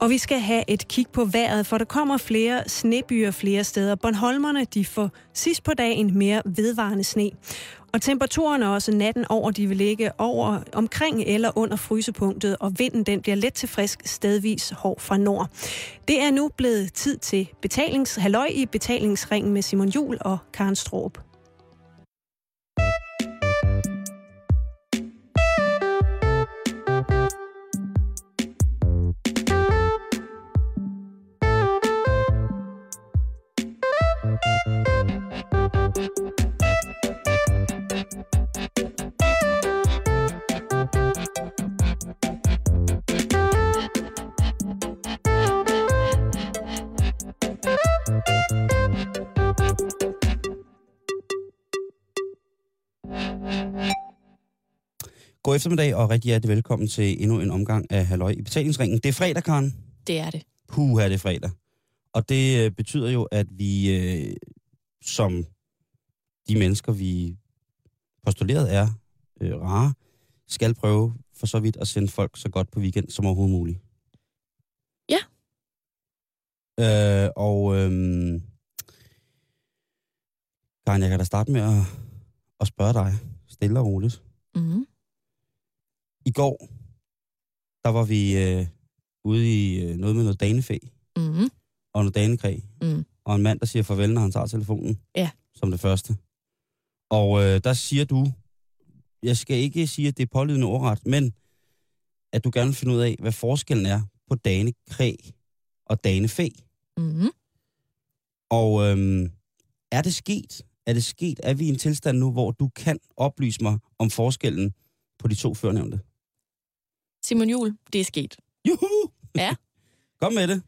Og vi skal have et kig på vejret, for der kommer flere snebyer flere steder. Bornholmerne de får sidst på dagen mere vedvarende sne. Og temperaturerne også natten over, de vil ligge over omkring eller under frysepunktet, og vinden den bliver let til frisk stedvis hård fra nord. Det er nu blevet tid til betalings, halløj i betalingsringen med Simon Jul og Karen Stroop. Eftermiddag og rigtig hjertelig velkommen til endnu en omgang af Halløj i betalingsringen. Det er fredag, Karen. Det er det. Puh, er det fredag. Og det øh, betyder jo, at vi øh, som de mennesker, vi postuleret er øh, rare, skal prøve for så vidt at sende folk så godt på weekend som overhovedet muligt. Ja. Øh, og øh, Karen, jeg kan da starte med at, at spørge dig stille og roligt. Mm-hmm. I går, der var vi øh, ude i øh, noget med noget danefæ Mm-hmm. og noget danekræ, Mm. og en mand, der siger farvel, når han tager telefonen. Ja. Som det første. Og øh, der siger du, jeg skal ikke sige, at det er pålydende ordret, men at du gerne vil finde ud af, hvad forskellen er på danekræ og danefæ. Mm-hmm. Og øhm, er det sket? Er det sket? Er vi i en tilstand nu, hvor du kan oplyse mig om forskellen på de to førnævnte? Simon Jul, det er sket. Juhu! Ja. Kom med det.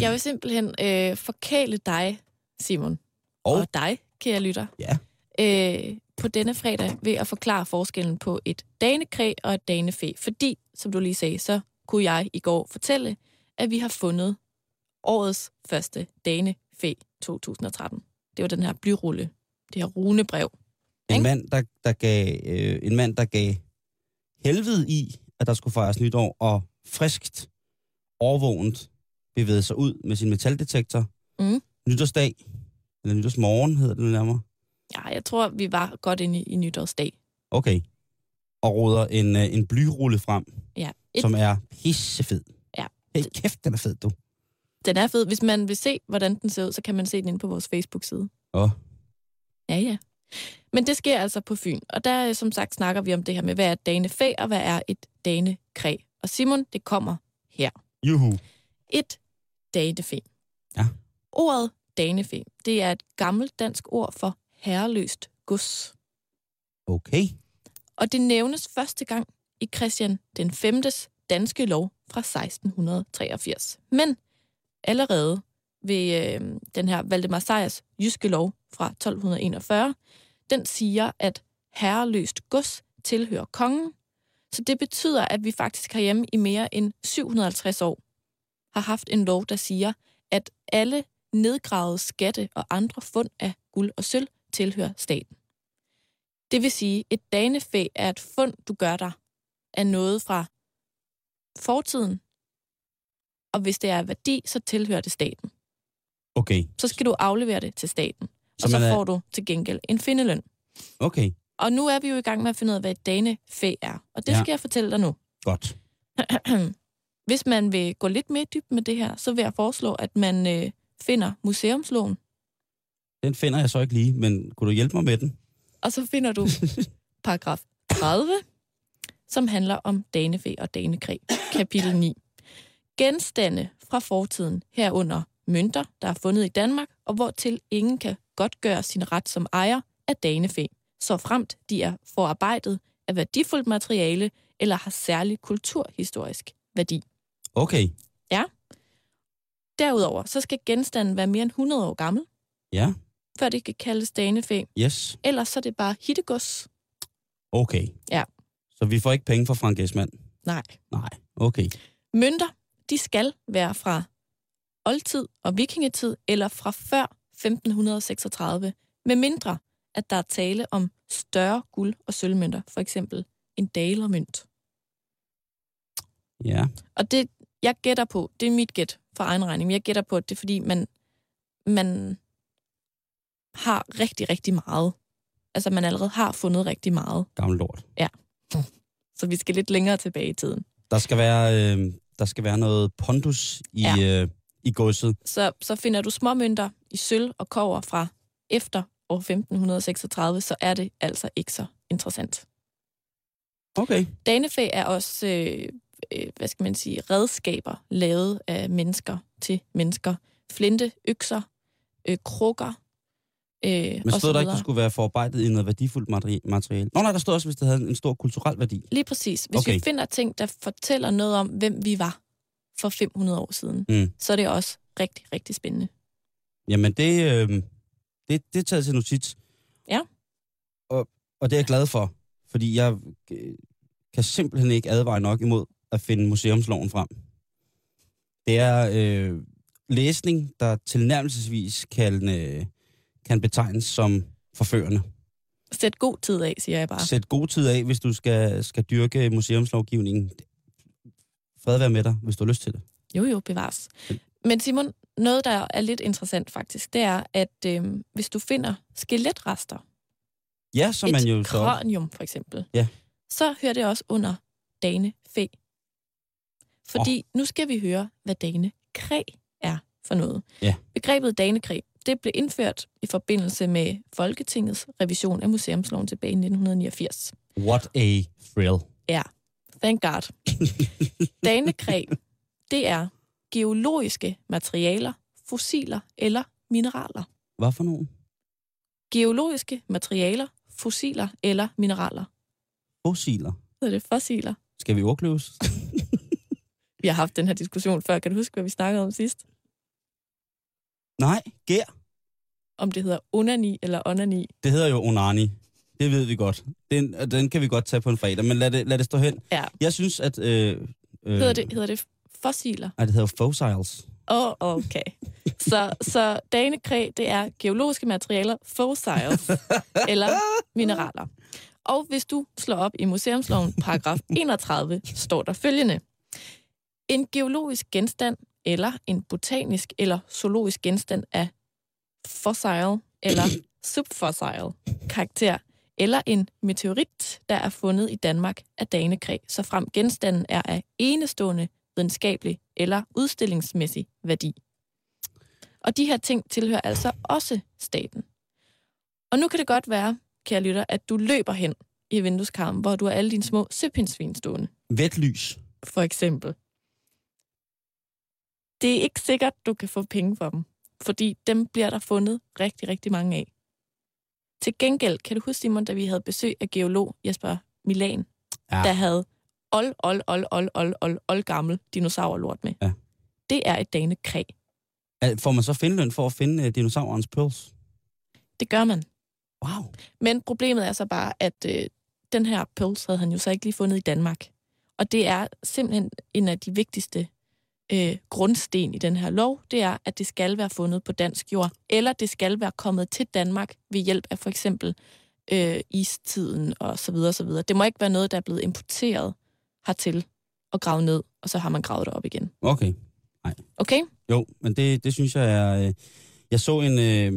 Jeg vil simpelthen øh, forkæle dig, Simon, Og, og dig, kære lytter, ja, øh, på denne fredag ved at forklare forskellen på et danekræ og et danefæ. Fordi, som du lige sagde, så kunne jeg i går fortælle, at vi har fundet årets første danefæ 2013. Det var den her blyrulle, det her runebrev. en mand, der, der gav, øh, en mand, der gav helvede i, at der skulle fejres nytår, og friskt, overvågent bevægede sig ud med sin metaldetektor. Mm. Nytårsdag, eller nytårsmorgen hedder det nærmere. Ja, jeg tror, vi var godt inde i, i nytårsdag. Okay. Og råder en, øh, en blyrulle frem, Ja, et, som er pissefed. Ja. Hey, kæft, den er fed, du. den er fed. Hvis man vil se, hvordan den ser ud, så kan man se den inde på vores Facebook-side. Åh, Ja, ja. Men det sker altså på Fyn. Og der, øh, som sagt, snakker vi om det her med, hvad er et danefæ, og hvad er et danekræ. Og Simon, det kommer her. juhu. Et danefæ. Ja. Ordet danefæ, det er et gammelt dansk ord for herreløst gods. Okay. Og det nævnes første gang i Christian den 5. danske lov fra 1683. Men allerede ved øh, den her Valdemar Sejrs jyske lov fra 1241, den siger, at herreløst gods tilhører kongen. Så det betyder, at vi faktisk herhjemme i mere end 750 år har haft en lov, der siger, at alle nedgravede skatte og andre fund af guld og sølv tilhører staten. Det vil sige, et danefæ er et fund, du gør dig af noget fra fortiden, og hvis det er af værdi, så tilhører det staten. Okay. Så skal du aflevere det til staten, Så og så man er- får du til gengæld en findeløn. Okay. Og nu er vi jo i gang med at finde ud af, hvad et danefæ er, og det Ja. skal jeg fortælle dig nu. Godt. Hvis man vil gå lidt mere dybt med det her, så vil jeg foreslå, at man øh, finder museumsloven, Den finder jeg så ikke lige, men kunne du hjælpe mig med den? og så finder du paragraf 30, som handler om danefæ og danekræ, kapitel 9. Genstande fra fortiden herunder mønter, der er fundet i Danmark, og hvortil ingen kan godt gøre sin ret som ejer af danefæ, så fremt de er forarbejdet af værdifuldt materiale eller har særlig kulturhistorisk værdi. Okay. Derudover så skal genstanden være mere end 100 år gammel, Ja. før det kan kaldes danefæ. Yes. Ellers så er det bare hittegods. Okay. Ja. Så vi får ikke penge fra Frank Esmann? Nej. Nej. Okay. Mønter, de skal være fra oldtid og vikingetid eller fra før 1536, med mindre at der er tale om større guld- og sølvmønter, for eksempel en dalermønt. Ja. Og det Jeg gætter på, det er mit gæt for egen regning, men jeg gætter på, at det er fordi, man, man har rigtig, rigtig meget. Altså, man allerede har fundet rigtig meget. Gammel lort. Så vi skal lidt længere tilbage i tiden. Der skal være, øh, der skal være noget pondus i, ja. øh, i godset. Så, så finder du småmønter i sølv og kover fra efter år 1536, så er det altså ikke så interessant. Okay. Danefæ er også, øh, øh, hvad skal man sige, redskaber lavet af mennesker til mennesker. Flinte, økser, øh, krukker, øh, Men og så stod der ikke, det skulle være forarbejdet i noget værdifuldt materi- materiale? Nå nej, der stod også, hvis det havde en stor kulturel værdi. Lige præcis. Hvis Okay. vi finder ting, der fortæller noget om, hvem vi var for 500 år siden, Mm. så er det også rigtig, rigtig spændende. Jamen, det, øh, det, det er taget til notits. Ja. Og, og det er jeg glad for, fordi jeg øh, kan simpelthen ikke advare nok imod at finde museumsloven frem. Det er øh, læsning, der tilnærmelsesvis kan, øh, kan betegnes som forførende. Sæt god tid af, siger jeg bare. Sæt god tid af, hvis du skal, skal dyrke museumslovgivningen. Fred være med dig, hvis du har lyst til det. Jo, jo, bevares. Men Simon, noget, der er lidt interessant faktisk, det er, at øh, hvis du finder skeletrester, Ja, som et man jo så... kranium for eksempel, Ja. så hører det også under danefæ. Fordi oh. nu skal vi høre, hvad danekræ er for noget. Ja. Begrebet danekræ, det blev indført i forbindelse med Folketingets revision af museumsloven tilbage i 1989. What a thrill. Ja, God. Danekræ, det er geologiske materialer, fossiler eller mineraler. Hvad for nogen? Geologiske materialer, fossiler eller mineraler. Fossiler. Er det fossiler. Skal vi ordkløves? Vi har haft den her diskussion før. Kan du huske, hvad vi snakkede om sidst? Nej, gær. Om det hedder onani eller onani. Det hedder jo onani. Det ved vi godt. Den, den kan vi godt tage på en fredag, men lad det, lad det stå hen. Ja. Jeg synes, at... Øh, øh, Hedder det, hedder det fossiler? Nej, det hedder fossils. Åh, oh, okay. Så, så danekræ, det er geologiske materialer, fossils eller mineraler. Og hvis du slår op i Museumsloven, paragraf 31, står der følgende. En geologisk genstand eller en botanisk eller zoologisk genstand af fossil eller subfossil karakter, eller en meteorit, der er fundet i Danmark af danekræ, så frem genstanden er af enestående videnskabelig eller udstillingsmæssig værdi. Og de her ting tilhører altså også staten. Og nu kan det godt være, kære lytter, at du løber hen i vindueskarmen, hvor du har alle dine små søpindsvin stående, Vet lys. for eksempel. Det er ikke sikkert, du kan få penge for dem, fordi dem bliver der fundet rigtig, rigtig mange af. Til gengæld, kan du huske, Simon, da vi havde besøg af geolog Jesper Milan, Ja. der havde old, old, old, old, old, old, old gammel dinosaurlort med. Ja. Det er et danekræ. Får man så findeløn for at finde uh, dinosaurens pearls? Det gør man. Wow. Men problemet er så bare, at øh, den her pølse havde han jo så ikke lige fundet i Danmark. Og det er simpelthen en af de vigtigste øh, grundsten i den her lov, det er, at det skal være fundet på dansk jord, eller det skal være kommet til Danmark ved hjælp af for eksempel øh, istiden og så videre, så videre. Det må ikke være noget, der er blevet importeret hertil og gravet ned, og så har man gravet det op igen. Okay. Okay? Jo, men det, det synes jeg er... Øh, jeg så en, øh,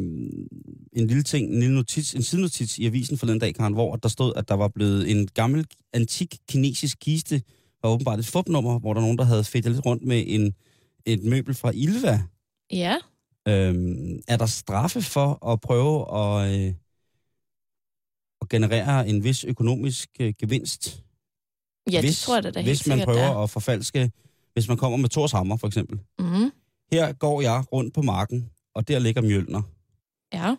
en lille ting, en lille notits, en sidenotits i avisen for den dag, Karen, hvor der stod, at der var blevet en gammel, antik kinesisk kiste, og åbenbart et fupnummer, hvor der var nogen, der havde fedt lidt rundt med en, et møbel fra Ilva. Ja. Øhm, er der straffe for at prøve at, øh, at generere en vis økonomisk øh, gevinst? Ja, hvis, det tror jeg da, da helt Hvis man sikkert, prøver der. at forfalske, hvis man kommer med Thors hammer for eksempel. Mm, Her går jeg rundt på marken, og der ligger Mjølner. ja.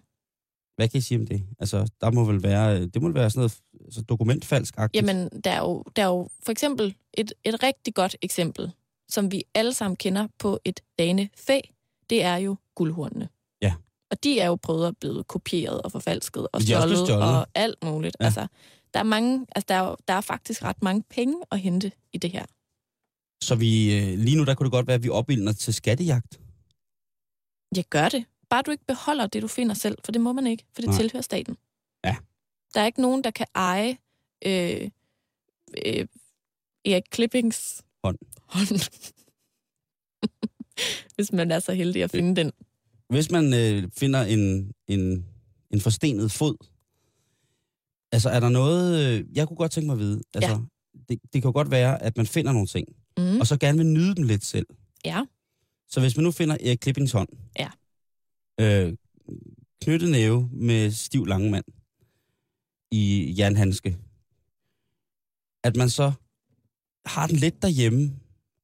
Hvad kan I sige om det? Altså, der må vel være, det må være sådan noget altså, dokumentfalsk -agtigt. Jamen, der er jo, der er jo for eksempel et, et rigtig godt eksempel, som vi alle sammen kender på et danefæ, det er jo guldhornene. Ja. Og de er jo prøvet at blive kopieret og forfalsket og stjålet, stjålet. og alt muligt. Ja. Altså, der er, mange, altså, der, er, der er faktisk ret mange penge at hente i det her. Så vi, øh, lige nu, der kunne det godt være, at vi opildner til skattejagt. Jeg gør det. Bare du ikke beholder det, du finder selv, for det må man ikke, for det Nej. Tilhører staten. Ja. Der er ikke nogen, der kan eje øh, øh, Erik Klippings Hånd. hånd. hvis man er så heldig at finde den. Hvis man øh, finder en, en, en forstenet fod, altså er der noget, øh, jeg kunne godt tænke mig at vide, altså, Ja. det, det kan godt være, at man finder nogle ting, Mm. og så gerne vil nyde dem lidt selv. Ja. Så hvis man nu finder Erik Klippings hånd, Ja. Øh, knyttet næve med stiv langmand i jernhandske, at man så har den lidt derhjemme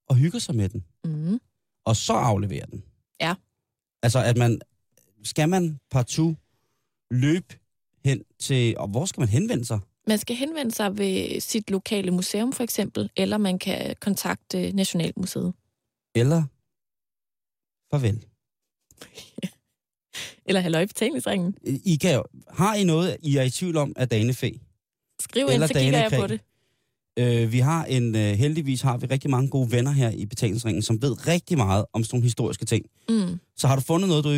og hygger sig med den, Mm. og så afleverer den. Ja. Altså, at man, skal man partout løbe hen til, og hvor skal man henvende sig? Man skal henvende sig ved sit lokale museum for eksempel, eller man kan kontakte Nationalmuseet. Eller farvel. Eller halløj betalingsringen. I kan har I noget, I er i tvivl om, at danefæ? Skriv ind, så kigger jeg på det. Øh, vi har en, øh, heldigvis har vi rigtig mange gode venner her i betalingsringen, som ved rigtig meget om sådan nogle historiske ting. Mm. Så har du fundet noget, du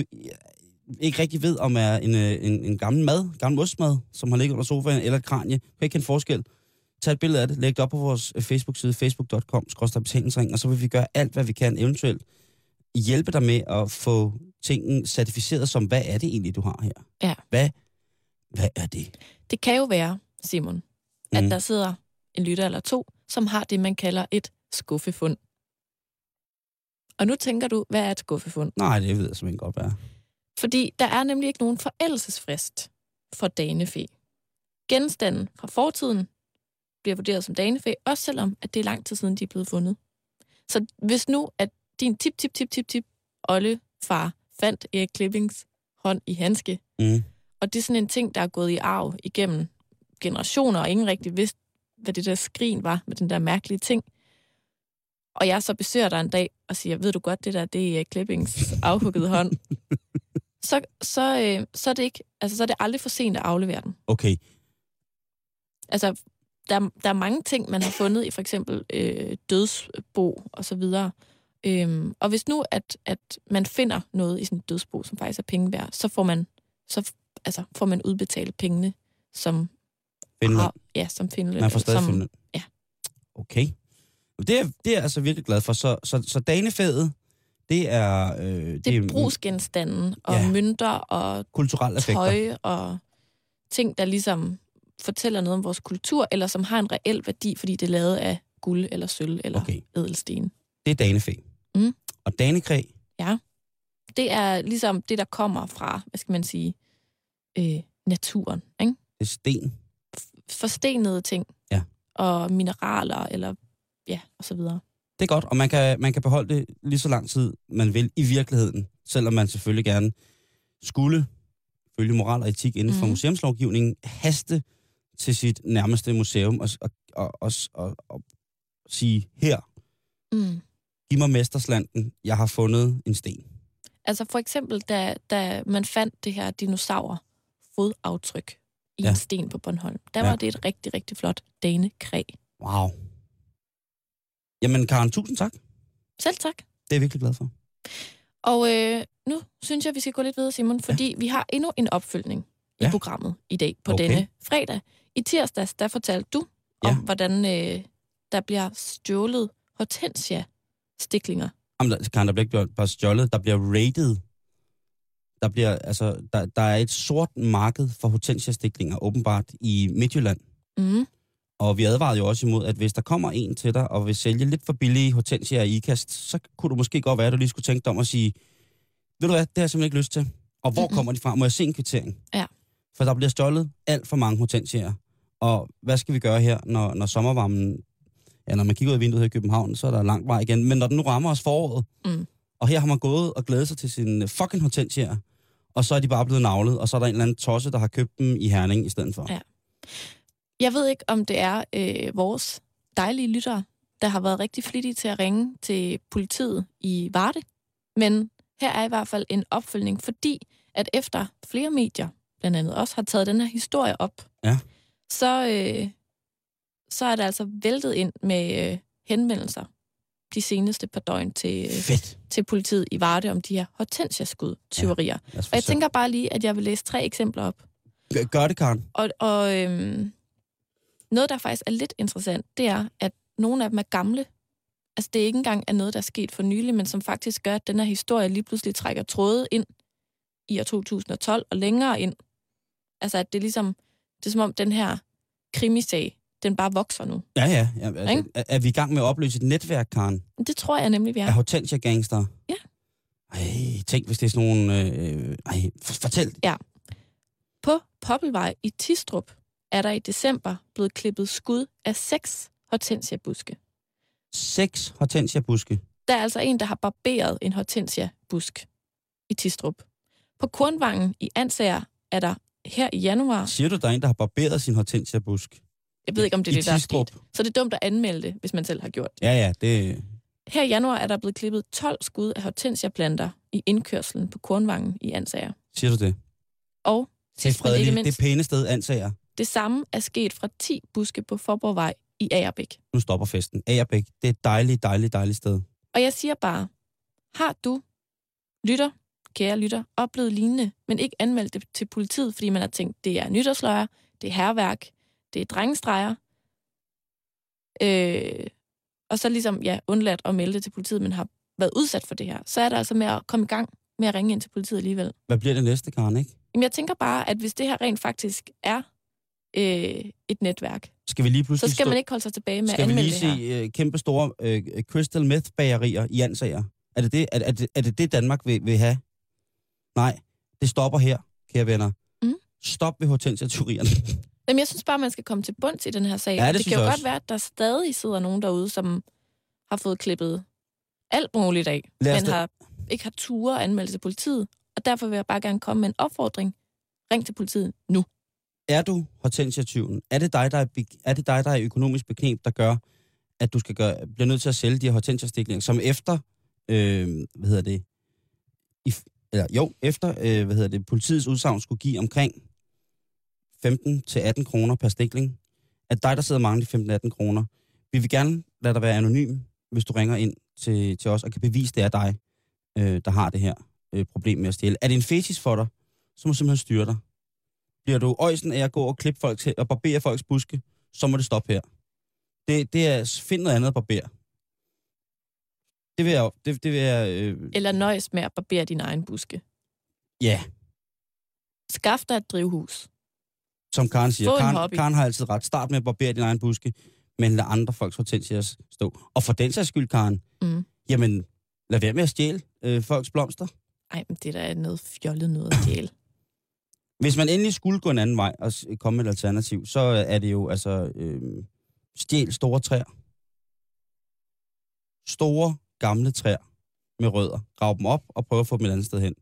ikke rigtig ved, om er en, øh, en, en gammel mad, gammel ostmad, som har ligget under sofaen, eller et kranje. Kan ikke kende forskel. Tag et billede af det, læg det op på vores øh, Facebook-side, facebook.com, betalingsring, og så vil vi gøre alt, hvad vi kan eventuelt hjælpe dig med at få tingene certificeret som, hvad er det egentlig, du har her? Ja. Hvad, hvad er det? Det kan jo være, Simon, at Mm. der sidder en lytter eller to, som har det, man kalder et skuffefund. Og nu tænker du, hvad er et skuffefund? Nej, det ved jeg simpelthen godt, hvad. Fordi der er nemlig ikke nogen forældelsesfrist for danefæ. Genstanden fra fortiden bliver vurderet som danefæ, også selvom at det er lang tid siden, de er blevet fundet. Så hvis nu, at din tip, tip, tip, tip, tip, olle far fandt Erik Klippings hånd i handske, Mm. og det er sådan en ting, der er gået i arv igennem generationer, og ingen rigtig vidste, hvad det der skrin var med den der mærkelige ting. Og jeg så besøger dig en dag og siger, ved du godt, det der, det er Klippings afhuggede hånd. Så, så, øh, så, er det ikke, altså, så er det aldrig for sent at aflevere den. Okay, Altså, der, der er mange ting, man har fundet i for eksempel øh, dødsbo og så videre. Øhm, og hvis nu, at, at man finder noget i et dødsbo, som faktisk er penge værd, så får man, så, altså, får man udbetalt pengene, som Finland. har, ja, som Finland. Man får stadig som, Finland. ja. Okay. Det er, det er jeg altså virkelig glad for. Så, så, så danefædet, det er... Øh, Det er brugsgenstanden og Ja. mønter og kulturelle effekter. tøj og ting, der ligesom fortæller noget om vores kultur, eller som har en reel værdi, fordi det er lavet af guld eller sølv eller okay. edelsten. Det er danefæ. Mm. Og danekræ, Det er ligesom det, der kommer fra, hvad skal man sige, øh, naturen. Ikke? det er sten. Forstenede ting. Ja. Og mineraler, eller ja, og så videre. Det er godt, og man kan, man kan beholde det lige så lang tid, man vil i virkeligheden. Selvom man selvfølgelig gerne skulle, følge moral og etik inden for Mhm. museumslovgivningen, haste til sit nærmeste museum og, og, og, og, og, og sige, her, Mm. Giv mig mesterslanden, jeg har fundet en sten. Altså for eksempel, da, da man fandt det her dinosaur fodaftryk i Ja. ja. en sten på Bornholm, der Ja. ja. var det et rigtig, rigtig flot danekræ. Wow. Jamen Karen, tusind tak. Selv tak. Det er jeg virkelig glad for. Og øh, nu synes jeg, vi skal gå lidt videre, Simon, fordi ja. vi har endnu en opfølgning Ja. i programmet i dag på Okay. denne fredag. I tirsdags, der fortalte du Ja. om, hvordan øh, der bliver stjålet hortensia-stiklinger. Jamen, der, Karen, der bliver ikke bare stjålet, der bliver rated. Der, bliver, altså, der, der er et sort marked for hortensia-stiklinger, åbenbart, i Midtjylland. Mm. Og vi advarede jo også imod, at hvis der kommer en til dig og vil sælge lidt for billige hortensia i ikast, så kunne du måske godt være, at du lige skulle tænke dig om at sige, ved du hvad, det har jeg simpelthen ikke lyst til. Og hvor Mm-mm. kommer de fra? Må jeg se en kvittering? Ja. For der bliver stjålet alt for mange hortensiaer. Og hvad skal vi gøre her, når, når sommervarmen... Ja, når man kigger ud af vinduet her i København, så er der lang vej igen. Men når den nu rammer os foråret, Mm. og her har man gået og glædet sig til sin fucking hortensiaer, og så er de bare blevet navlet, og så er der en eller anden tosse, der har købt dem i Herning i stedet for. Ja. Jeg ved ikke, om det er øh, vores dejlige lyttere, der har været rigtig flittige til at ringe til politiet i Varde. Men her er i hvert fald en opfølgning, fordi at efter flere medier, blandt andet også, har taget den her historie op, Ja. så, øh, så er der altså væltet ind med øh, henvendelser de seneste par døgn til, øh, Fedt. til politiet i Varde om de her hortensiaskud-tyverier. Lad os få Og jeg tænker bare lige, at jeg vil læse tre eksempler op. Gør- Gør det, Karen. Og, og øhm, noget, der faktisk er lidt interessant, det er, at nogle af dem er gamle Altså, det er ikke engang er noget, der er sket for nylig, men som faktisk gør, at den her historie lige pludselig trækker tråde ind i år 2012 og længere ind. Altså, at det er ligesom, det er som om den her krimisag, den bare vokser nu. Ja, ja. ja altså, er, er vi i gang med at opløse et netværk, Karen? Det tror jeg nemlig, vi er. Af hortensia gangster? Ja. Ej, tænk, hvis det er sådan nogle... Øh, ej, fortæl. Ja. På Poppelvej i Tistrup er der i december blevet klippet skud af seks hortensia-buske. Seks hortensia-buske? Der er altså en, der har barberet en hortensia-busk i Tistrup. På Kornvangen i Ansager er der her i januar... Siger du, der er en, der har barberet sin hortensia-busk? Jeg ved ikke, om det er I det, der er Tistrup? sket. Så det er dumt at anmelde det, hvis man selv har gjort det. Ja, ja, det... Her i januar er der blevet klippet 12 skud af hortensia-planter i indkørslen på Kornvangen i Ansager. Siger du det? Og Det er sidst fredeligt. Det mindst, er pæne sted, ansager. det samme er sket fra 10 buske på Forborgvej i Agerbæk. Nu stopper festen. Agerbæk, det er et dejligt, dejligt, dejligt sted. Og jeg siger bare, har du, lytter, kære lytter, oplevet lignende, men ikke anmeldt det til politiet, fordi man har tænkt, det er nytårsløjer, det er herværk, det er drengestreger, øh, og så ligesom, ja, undladt at melde det til politiet, men har været udsat for det her, så er der altså med at komme i gang med at ringe ind til politiet alligevel. Hvad bliver det næste, Karen, ikke? Jamen, jeg tænker bare, at hvis det her rent faktisk er øh, et netværk, Skal vi lige så pludselig skal stå... man ikke holde sig tilbage med at Skal vi anmelde lige det se uh, kæmpe store uh, crystal meth bagerier i ansager? Er det det, er, er, det, er det, det Danmark vil, vil have? Nej, det stopper her, kære venner. Mm. Stop ved hortensia-tyverierne. Jamen, jeg synes bare, man skal komme til bunds i den her sag. Ja, det det kan jo jeg godt også. være, at der stadig sidder nogen derude, som har fået klippet alt muligt af, men har, ikke har ture at anmelde til politiet. Og derfor vil jeg bare gerne komme med en opfordring. Ring til politiet nu. er du hortensia-tyven? Er det dig, der er, er det dig, der er økonomisk beknep, der gør, at du skal gøre, bliver nødt til at sælge de her hortensia-stiklinger, som efter, øh, hvad hedder det, i, eller, jo, efter, øh, hvad hedder det, politiets udsagn skulle give omkring 15-18 kroner per stikling. At dig, der sidder og mangler de 15-18 kroner, vi vil gerne lade dig være anonym, hvis du ringer ind til, til os og kan bevise, det er dig, øh, der har det her øh, problem med at stjæle. Er det en fetis for dig, så må simpelthen styre dig. Bliver du øjsen af at gå og klippe folk til og barbere folks buske, så må det stoppe her. Det, det er, find noget andet at barbere. Det vil jeg, det, det vil jeg, øh, Eller nøjes med at barbere din egen buske. ja, Skaff dig et drivhus. Som Karen siger. Få en Karen. Karen har altid ret. Start med at barbere din egen buske, men lad andre folks hortensier stå. Og for den sags skyld, Karen, Mm. jamen, lad være med at stjæle øh, folks blomster. Ej, men det der er noget fjollet noget at stjæle. Hvis man endelig skulle gå en anden vej og komme med et alternativ, så er det jo altså øh, stjæl store træer. Store, gamle træer med rødder. Grav dem op og prøv at få dem et andet sted hen.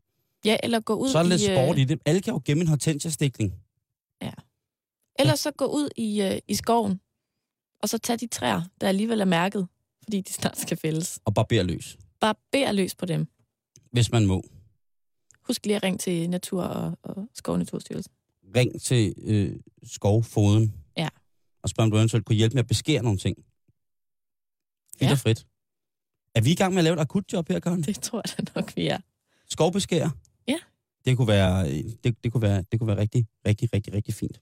Ja, eller gå ud Så er der lidt i... øh, sport i det. Alle kan jo gemme en hortensia-stikling. Eller så gå ud i, øh, i skoven, og så tage de træer, der alligevel er mærket, fordi de snart skal fældes. og barbere løs, Bare bær løs på dem. hvis man må. Husk lige at ringe til Natur- og, og Skovnaturstyrelsen. Ring til øh, skovfoden. Ja. Og spørg, om du eventuelt kunne hjælpe med at beskære nogle ting. Frit Ja. og frit. Er vi i gang med at lave et akutjob her, Karen? Det tror jeg da nok, vi er. Skovbeskærer? Ja. Det kunne være, øh, det, det kunne være, det kunne være rigtig, rigtig, rigtig, rigtig fint.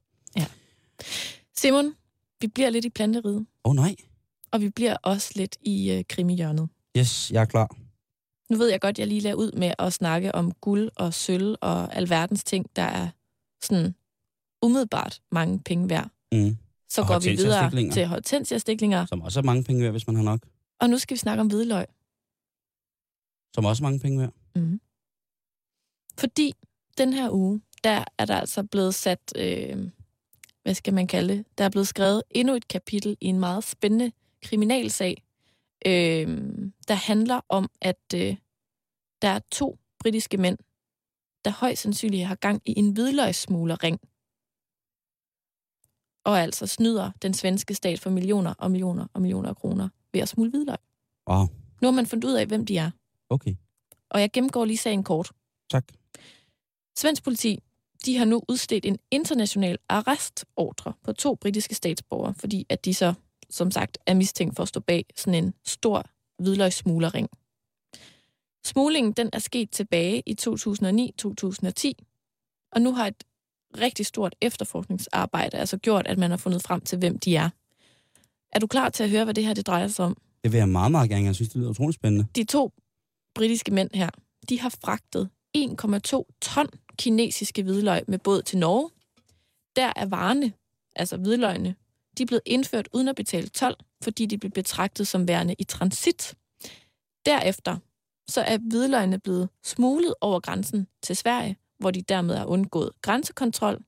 Simon, vi bliver lidt i planteriget, Åh oh, nej. og vi bliver også lidt i øh, krimihjørnet. Yes, jeg er klar. Nu ved jeg godt, jeg lige lader ud med at snakke om guld og sølv og alverdens ting, der er sådan umiddelbart mange penge værd. Mm. Så Og går vi videre til hortensiastiklinger, Som også er mange penge værd, hvis man har nok. og nu skal vi snakke om hvidløg. Som også er mange penge værd. Mm. Fordi den her uge, der er der altså blevet sat, øh, hvad skal man kalde det, der er blevet skrevet endnu et kapitel i en meget spændende kriminalsag, øh, der handler om, at øh, der er to britiske mænd, der højst sandsynligt har gang i en hvidløgssmuglerring, og altså snyder den svenske stat for millioner og millioner og millioner af kroner ved at smule hvidløg. Wow, Nu har man fundet ud af, hvem de er, okay. og jeg gennemgår lige sagen kort. Tak. Svensk politi de har nu udstedt en international arrestordre på to britiske statsborgere, fordi at de så, som sagt, er mistænkt for at stå bag sådan en stor hvidløgssmuglerring. Smuglingen den er sket tilbage i 2009-2010, og nu har et rigtig stort efterforskningsarbejde altså gjort, at man har fundet frem til, hvem de er. Er du klar til at høre, hvad det her det drejer sig om? Det vil jeg meget, meget gerne. Jeg synes, det lyder utroligt spændende. De to britiske mænd her, de har fragtet 1,2 ton kinesiske hvidløg med båd til Norge. Der er varerne, altså hvidløgene, de er blevet indført uden at betale tolv, fordi de blev betragtet som værende i transit. Derefter så er hvidløgene blevet smuglet over grænsen til Sverige, hvor de dermed har undgået grænsekontrol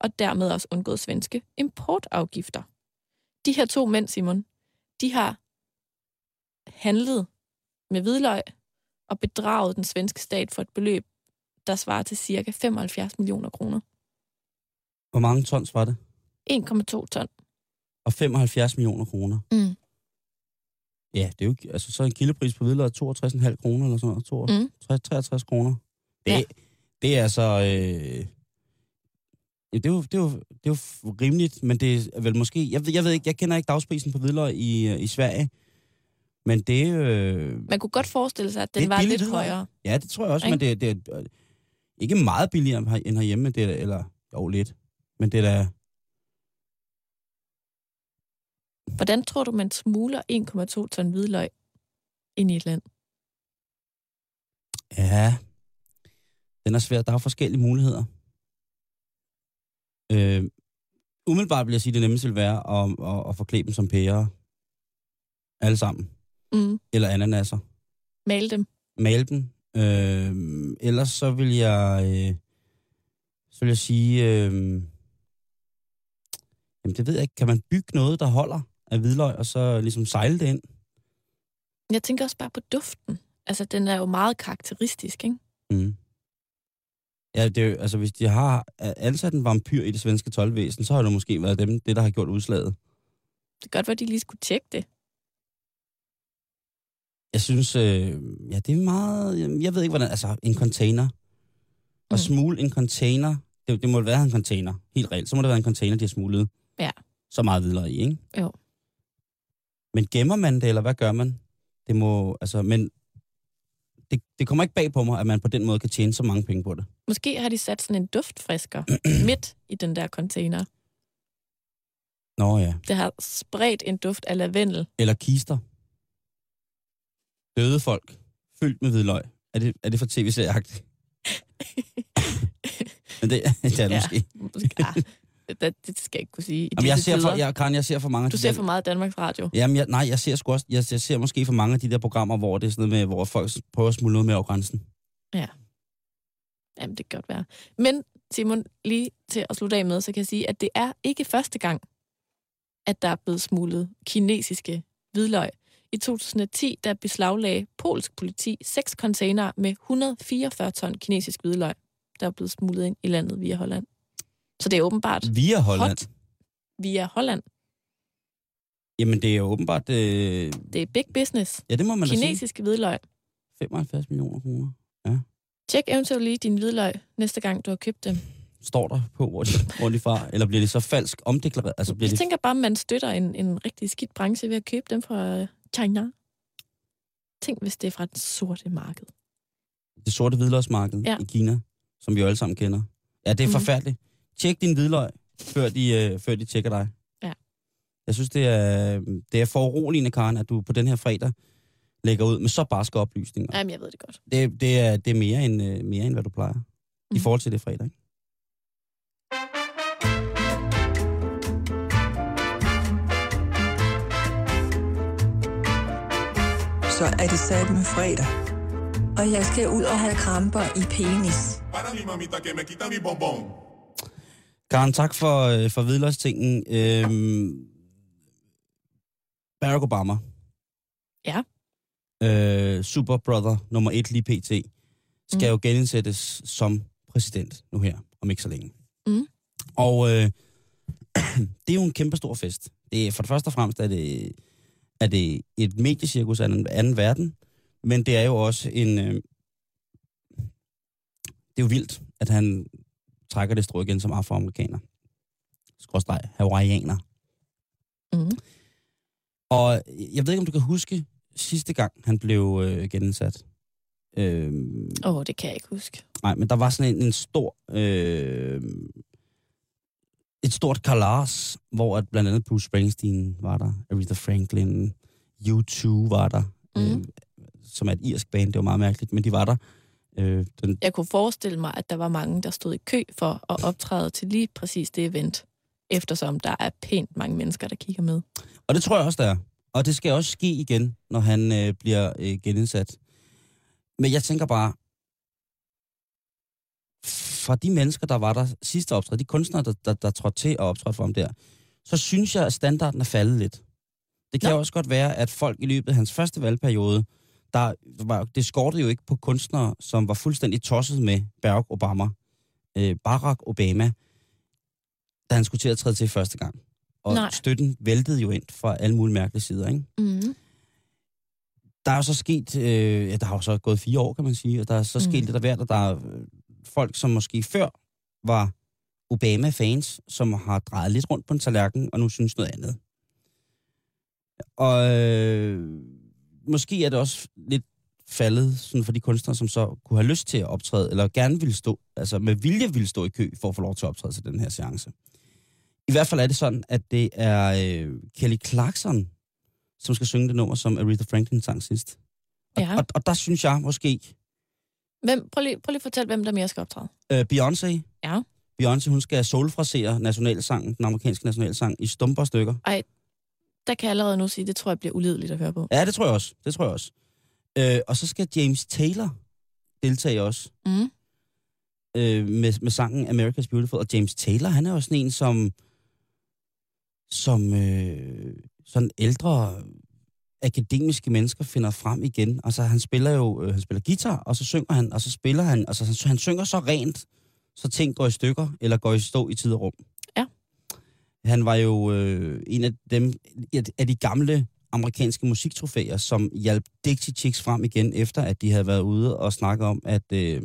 og dermed også undgået svenske importafgifter. De her to mænd, Simon, de har handlet med hvidløg og bedraget den svenske stat for et beløb, der svarer til cirka 75 millioner kroner. Hvor mange tons var det? 1,2 ton. Og 75 millioner kroner. Mm. Ja, det er jo altså så en kilopris på hvidløg 62,5 kroner eller sådan noget. 62, Mm. 63 kroner. Det, Ja. det er altså... Øh, det, er jo, det, er jo, det er jo rimeligt, men det er vel måske... Jeg ved, jeg ved ikke, jeg kender ikke dagsprisen på hvidløg i, øh, i Sverige. Men det øh, Man kunne godt forestille sig, at den var lidt højere. Ja, det tror jeg også, Ikke? men det, det er øh, ikke meget billigere her- end herhjemme, det er, eller jo lidt, men det er da, Hvordan tror du, man smugler 1,2 ton hvidløg ind i et land? ja, den er svær. Der er forskellige muligheder. Øh, umiddelbart vil jeg sige, at det nemmeste vil være at, at, at forklæde dem som pærer. Alle sammen. Mm. Eller ananaser. Male dem. Male dem. Øh, ellers så vil jeg, øh, så vil jeg sige, øh, jamen det ved jeg ikke, kan man bygge noget, der holder af hvidløg, og så ligesom sejle det ind? Jeg tænker også bare på duften. Altså, den er jo meget karakteristisk, ikke? Mm. Ja, det er jo, altså hvis de har ansat en vampyr i det svenske tolvvæsen, så har det måske været dem, det der har gjort udslaget. Det kan godt være, at de lige skulle tjekke det. Jeg synes, øh, ja, det er meget, jeg ved ikke hvordan, altså en container. At Mm. smule en container, det, det må være en container, helt reelt. Så må det være en container, de har smuglet Ja. så meget videre i, ikke? Jo. Men gemmer man det, eller hvad gør man? Det må, altså, men det, det kommer ikke bag på mig, at man på den måde kan tjene så mange penge på det. Måske har de sat sådan en duftfrisker midt i den der container. Nå ja. Det har spredt en duft af lavendel. Eller kister. Døde folk, fyldt med hvidløg. Er det, er det for tv-serieagtigt? Men det, det er det Ja. måske. Måske, ah, det, det skal jeg ikke kunne sige. I Jamen, jeg ser for, jeg, Karen, jeg ser for mange Du ser for meget Danmarks Radio. Jamen, jeg, nej, jeg ser sgu også, jeg, jeg ser måske for mange af de der programmer, hvor det er sådan noget med, hvor folk prøver at smule noget med over grænsen. Jamen, det kan godt være. Men Simon, lige til at slutte af med, så kan jeg sige, at det er ikke første gang, at der er blevet smuglet kinesiske hvidløg. I 2010, der beslaglagde polsk politi seks containere med 144 ton kinesisk hvidløg, der er blevet smuglet ind i landet via Holland. Så det er åbenbart Via Holland. hot via Holland. Jamen, det er åbenbart, øh, Det er big business. ja, det må man. Kinesiske hvidløg. 75 millioner kroner. Tjek eventuelt lige din hvidløg næste gang, du har købt dem. Står der på, hvor de, hvor de fra? Eller bliver det så falsk omdeklareret? Altså, bliver Jeg det, tænker bare, at man støtter en, en rigtig skidt branche ved at købe dem fra China. Tænk, hvis det er fra det sorte marked. det sorte hvidløgsmarked Ja. i Kina, som vi jo alle sammen kender. Ja, det er Mhm. forfærdeligt. Tjek din hvidløg, før de, øh, før de tjekker dig. Ja. Jeg synes, det er, det er for uroligende, Karen, at du på den her fredag lægger ud med så barske oplysninger. Jamen, jeg ved det godt. Det, det, er, det er mere end, øh, mere end, hvad du plejer. Mm. I Mhm. forhold til det fredag. ikke? Så er det sat med fredag. Og jeg skal ud og have kramper i penis. Karen, tak for, øh, for hvidløgstingen. Øhm, Barack Obama. Ja. Øh, Super Brother nummer et lige pt. Skal Mm. jo genindsættes som præsident nu her, om ikke så længe. Mm. Og øh, det er jo en kæmpe stor fest. Det er, for det første og fremmest er det, er det et mediecirkus af en anden verden, men det er jo også en... Øh, det er jo vildt, at han trækker det strå igen som afroamerikaner. Skråstreg, hawaiianer. Mm. Og jeg ved ikke, om du kan huske sidste gang, han blev øh, genindsat. Øh, Åh, oh, det kan jeg ikke huske. nej, men der var sådan en, en stor... Øh, et stort kalas, hvor at blandt andet Bruce Springsteen var der, Aretha Franklin, U2 var der, Mhm. øh, som er et irsk band. Det var meget mærkeligt, men de var der. Øh, den, Jeg kunne forestille mig, at der var mange, der stod i kø for at optræde til lige præcis det event, eftersom der er pænt mange mennesker, der kigger med. og det tror jeg også, der er. Og det skal også ske igen, når han øh, bliver øh, genindsat. Men jeg tænker bare, fra de mennesker, der var der sidste optræd, de kunstnere, der, der, der trådte til og optrådte for ham der, så synes jeg, at standarden er faldet lidt. Det kan jo også godt være, at folk i løbet af hans første valgperiode, der var, det skortede jo ikke på kunstnere, som var fuldstændig tosset med Barack Obama. Øh, Barack Obama, da han skulle til at træde til første gang. Og Nej. støtten væltede jo ind fra alle mulige mærkelige sider, ikke? Mm. Der er jo så sket, øh, ja, der har jo så gået fire år, kan man sige, og der er så Mm. sket lidt af hvert, og der er øh, folk, som måske før var Obama-fans, som har drejet lidt rundt på en tallerken, og nu synes noget andet. Og øh, måske er det også lidt faldet sådan for de kunstnere, som så kunne have lyst til at optræde, eller gerne ville stå, altså med vilje ville stå i kø for at få lov til at optræde til den her seance. I hvert fald er det sådan, at det er øh, Kelly Clarkson, som skal synge det nummer, som Aretha Franklin sang sidst. Og, Ja. og, og der synes jeg måske, Hvem, prøv, lige, prøv lige at fortælle, hvem der mere skal optræde. øh, Beyoncé, Ja. Beyoncé, hun skal solfrasere nationalsangen, den amerikanske nationalsang, i stumper stykker. Der kan jeg allerede nu sige, det tror jeg bliver ulideligt at høre på. Ja, det tror jeg også. Det tror jeg også. Øh, og så skal James Taylor deltage også Mm. øh, med, med sangen America's Beautiful. Og James Taylor, han er jo sådan en, som, som øh, sådan ældre akademiske mennesker finder frem igen. Altså, han spiller jo øh, han spiller guitar, og så synger han, og så spiller han. Altså, han, han synger så rent, så ting går i stykker, eller går i stå i tid og rum. Ja. Han var jo øh, en af dem, af de gamle amerikanske musiktrofæer, som hjalp Dixie Chicks frem igen, efter at de havde været ude og snakke om, at øh,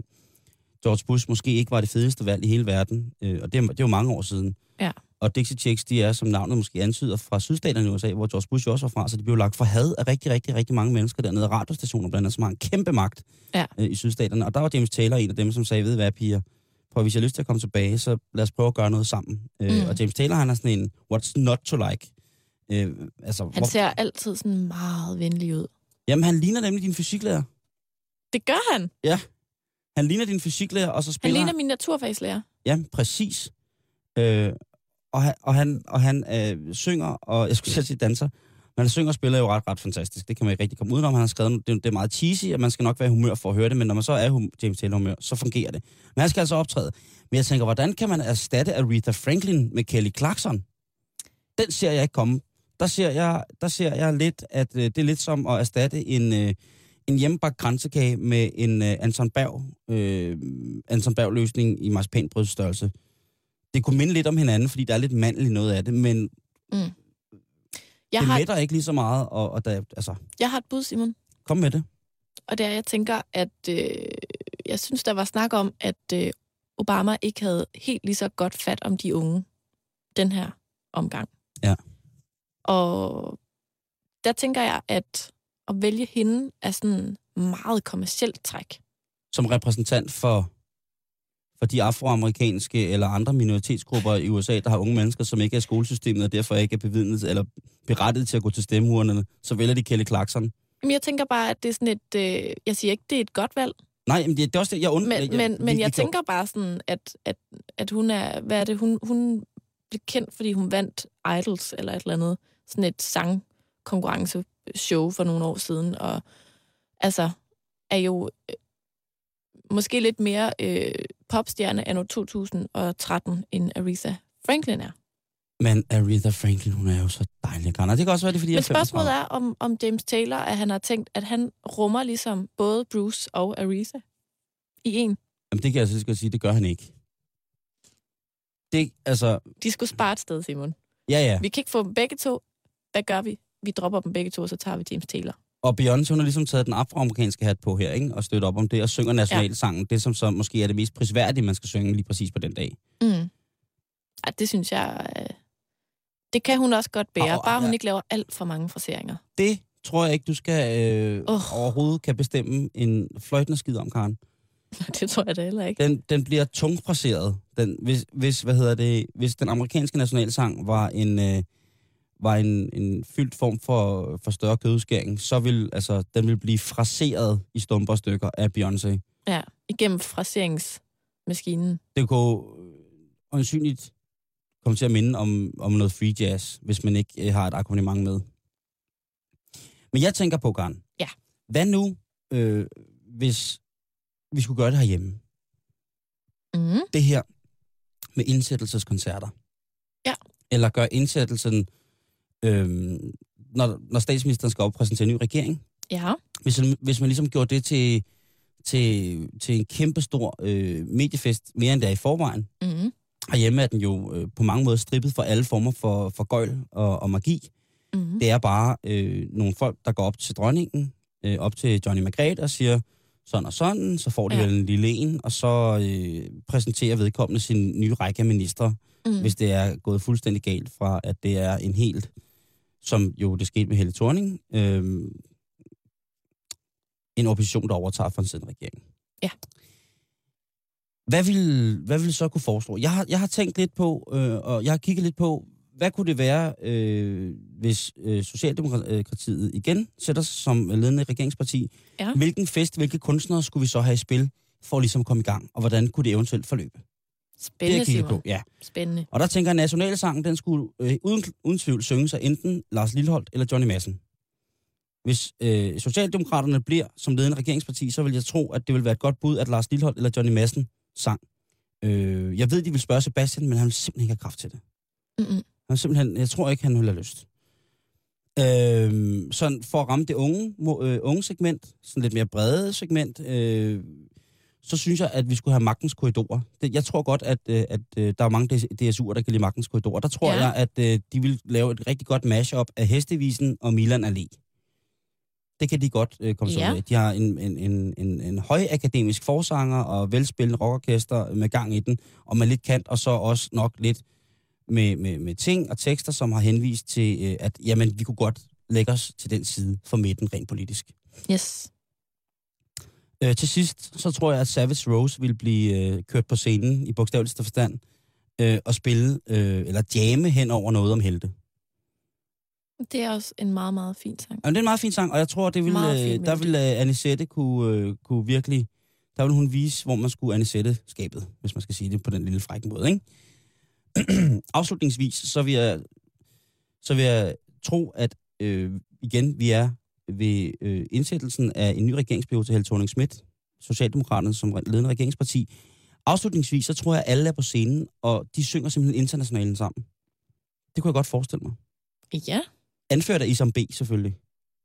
George Bush måske ikke var det fedeste valg i hele verden. Øh, og det, det jo mange år siden. Ja. Og Dixie Chicks, de er, som navnet måske antyder, fra sydstaterne i USA, hvor George Bush også var fra, så de blev lagt for had af rigtig, rigtig, rigtig mange mennesker dernede. Radiostationer blandt andet, som har en kæmpe magt Ja. øh, i sydstaterne. Og der var James Taylor en af dem, som sagde, ved hvad, piger, for hvis jeg har lyst til at komme tilbage, så lad os prøve at gøre noget sammen. Mm. Øh, Mm. og James Taylor, han er sådan en, what's not to like? Øh, altså, Han ser altid sådan meget venlig ud. Jamen, han ligner nemlig din fysiklærer. Det gør han. Han ligner din fysiklærer, og så Han spiller ligner min naturfagslærer. Ja, præcis. Øh, og han, og han, og han øh, synger, og jeg skulle selv sige danser, men han synger og spiller jo ret, ret fantastisk. Det kan man ikke rigtig komme udenom. Han har skrevet, det, det er meget cheesy, og man skal nok være i humør for at høre det, men når man så er i hum- James Taylor humør, så fungerer det. Men han skal altså optræde. Men jeg tænker, hvordan kan man erstatte Aretha Franklin med Kelly Clarkson? Den ser jeg ikke komme. Der ser jeg, der ser jeg lidt, at øh, det er lidt som at erstatte en, øh, en hjemmebagt kransekage med en øh, Anton Berg, øh, Anton Berg løsning i marcipanbrødsstørrelse. Det kunne minde lidt om hinanden, fordi der er lidt mandel i noget af det, men Jeg det har, mætter ikke lige så meget, og, og der, altså, jeg har et bud, Simon. kom med det. Og det er, jeg tænker, at øh, jeg synes, der var snak om, at øh, Obama ikke havde helt lige så godt fat om de unge den her omgang. Ja. Og der tænker jeg, at at vælge hende er sådan meget kommercielt træk. Som repræsentant for, for de afroamerikanske eller andre minoritetsgrupper i USA, der har unge mennesker, som ikke er i skolesystemet, og derfor ikke er bevidnet eller berettiget til at gå til stemmeurnerne, så vælger de Kelly Clarkson. Men jeg tænker bare, at det er sådan et... Øh, jeg siger ikke, det er et godt valg, Nej, men det, det er også det, jeg undrer. men, men, men jeg tænker bare sådan, at, at, at hun er... Hvad er det? Hun, hun blev kendt, fordi hun vandt Idols eller et eller andet. Sådan et sangkonkurrenceshow for nogle år siden. Og altså, er jo øh, måske lidt mere øh, popstjerne anno 2013, end Aretha Franklin er. Men Aretha Franklin, hun er jo så dejlig. Og det kan også være, det er, fordi Men jeg er spørgsmålet 35. er, om, om James Taylor, at han har tænkt, at han rummer ligesom både Bruce og Aretha i en. Jamen, det kan jeg så godt sige, det gør han ikke. Det, altså, De skulle spare et sted, Simon. ja ja. Vi kan ikke få dem begge to. Hvad gør vi? Vi dropper dem begge to, og så tager vi James Taylor. Og Beyoncé, hun har ligesom taget den afroamerikanske hat på her, ikke? Og støtter op om det, og synger nationalsangen. Ja. Det, som så måske er det mest prisværdige, man skal synge lige præcis på den dag. Mm. Ej, det synes jeg... Øh, det kan hun også godt bære, Åh, bare hun ja. ikke laver alt for mange fraseringer. Det tror jeg ikke, du skal øh, oh. overhovedet kan bestemme en fløjtende skid om, Karen. det tror jeg da heller ikke. Den, den bliver tungfraseret. Den, hvis, hvis, hvad hedder det, hvis den amerikanske nationalsang var en, øh, var en, en fyldt form for, for større kødudskæring, så vil altså, den vil blive fraseret i stumper stykker af Beyoncé. Ja, igennem fraseringsmaskinen. Det kunne øjensynligt komme til at minde om, om noget free jazz, hvis man ikke øh, har et akkompagnement med. Men jeg tænker på, Garn. Ja. Hvad nu, øh, hvis vi skulle gøre det herhjemme? Mm. Det her med indsættelseskoncerter. Ja. Eller gøre indsættelsen, øh, når, når statsministeren skal opræsentere en ny regering. Ja. Hvis, hvis man ligesom gjorde det til, til, til en kæmpestor øh, mediefest, mere end det er i forvejen. Mm. Herhjemme er den jo øh, på mange måder strippet for alle former for, for gøjl og, og magi. Mm. Det er bare øh, nogle folk, der går op til dronningen, øh, op til Johnny Margrethe og siger sådan og sådan, så får de Ja. en lille en, og så øh, præsenterer vedkommende sin nye række af ministre, mm. hvis det er gået fuldstændig galt fra, at det er en helt, som jo det skete med Helle Thorning, øh, en opposition, der overtager for en siddende regering. Ja. Hvad vil, hvad vil så kunne foreslå? Jeg har, jeg har tænkt lidt på, øh, og jeg har kigget lidt på, hvad kunne det være, øh, hvis øh, Socialdemokratiet igen sætter sig som ledende regeringsparti? Ja. Hvilken fest, hvilke kunstnere skulle vi så have i spil, for at ligesom komme i gang? Og hvordan kunne det eventuelt forløbe? Det Spændende, Simon. på, ja. Spændende. Og der tænker jeg, at nationalsangen, den skulle øh, uden, uden tvivl synges af enten Lars Lilleholdt eller Johnny Madsen. Hvis øh, Socialdemokraterne bliver som ledende regeringsparti, så vil jeg tro, at det vil være et godt bud, at Lars Lilleholdt eller Johnny Madsen sang. Øh, jeg ved, de vil spørge Sebastian, men han vil simpelthen ikke have kraft til det. Mm-mm. Han simpelthen, jeg tror ikke, han vil have lyst. Øh, sådan for at ramme det unge, mo- øh, unge segment, sådan lidt mere brede segment, øh, så synes jeg, at vi skulle have magtens korridorer. Jeg tror godt, at, øh, at øh, der er mange DSU'er, der kan lide magtens korridorer. Der tror Ja. jeg, at øh, de vil lave et rigtig godt mashup af Hestevisen og Milan Allé. Det kan de godt øh, komme Ja. af. De har en, en, en, en, en højakademisk forsanger og velspillende rockorkester med gang i den, og med lidt kant, og så også nok lidt med, med, med ting og tekster, som har henvist til, øh, at jamen, vi kunne godt lægge os til den side for midten rent politisk. Yes. Øh, til sidst, så tror jeg, at Savage Rose vil blive øh, kørt på scenen i bogstaveligste forstand øh, og spille, øh, eller jamme hen over noget om helte. Det er også en meget, meget fin sang. Og det er en meget fin sang, og jeg tror, det vil, Meget fin øh, der melodi. vil øh, Anisette kunne, øh, kunne virkelig, der vil hun vise, hvor man skulle Anisette skabet, hvis man skal sige det på den lille frække måde, ikke? Afslutningsvis, så vil jeg, så vil jeg tro, at øh, igen, vi er ved øh, indsættelsen af en ny regeringsperiode til Helle thorning Schmidt, Socialdemokraterne som ledende regeringsparti. Afslutningsvis, så tror jeg, at alle er på scenen, og de synger simpelthen internationalen sammen. Det kunne jeg godt forestille mig. Ja. Anført af Isam B, selvfølgelig.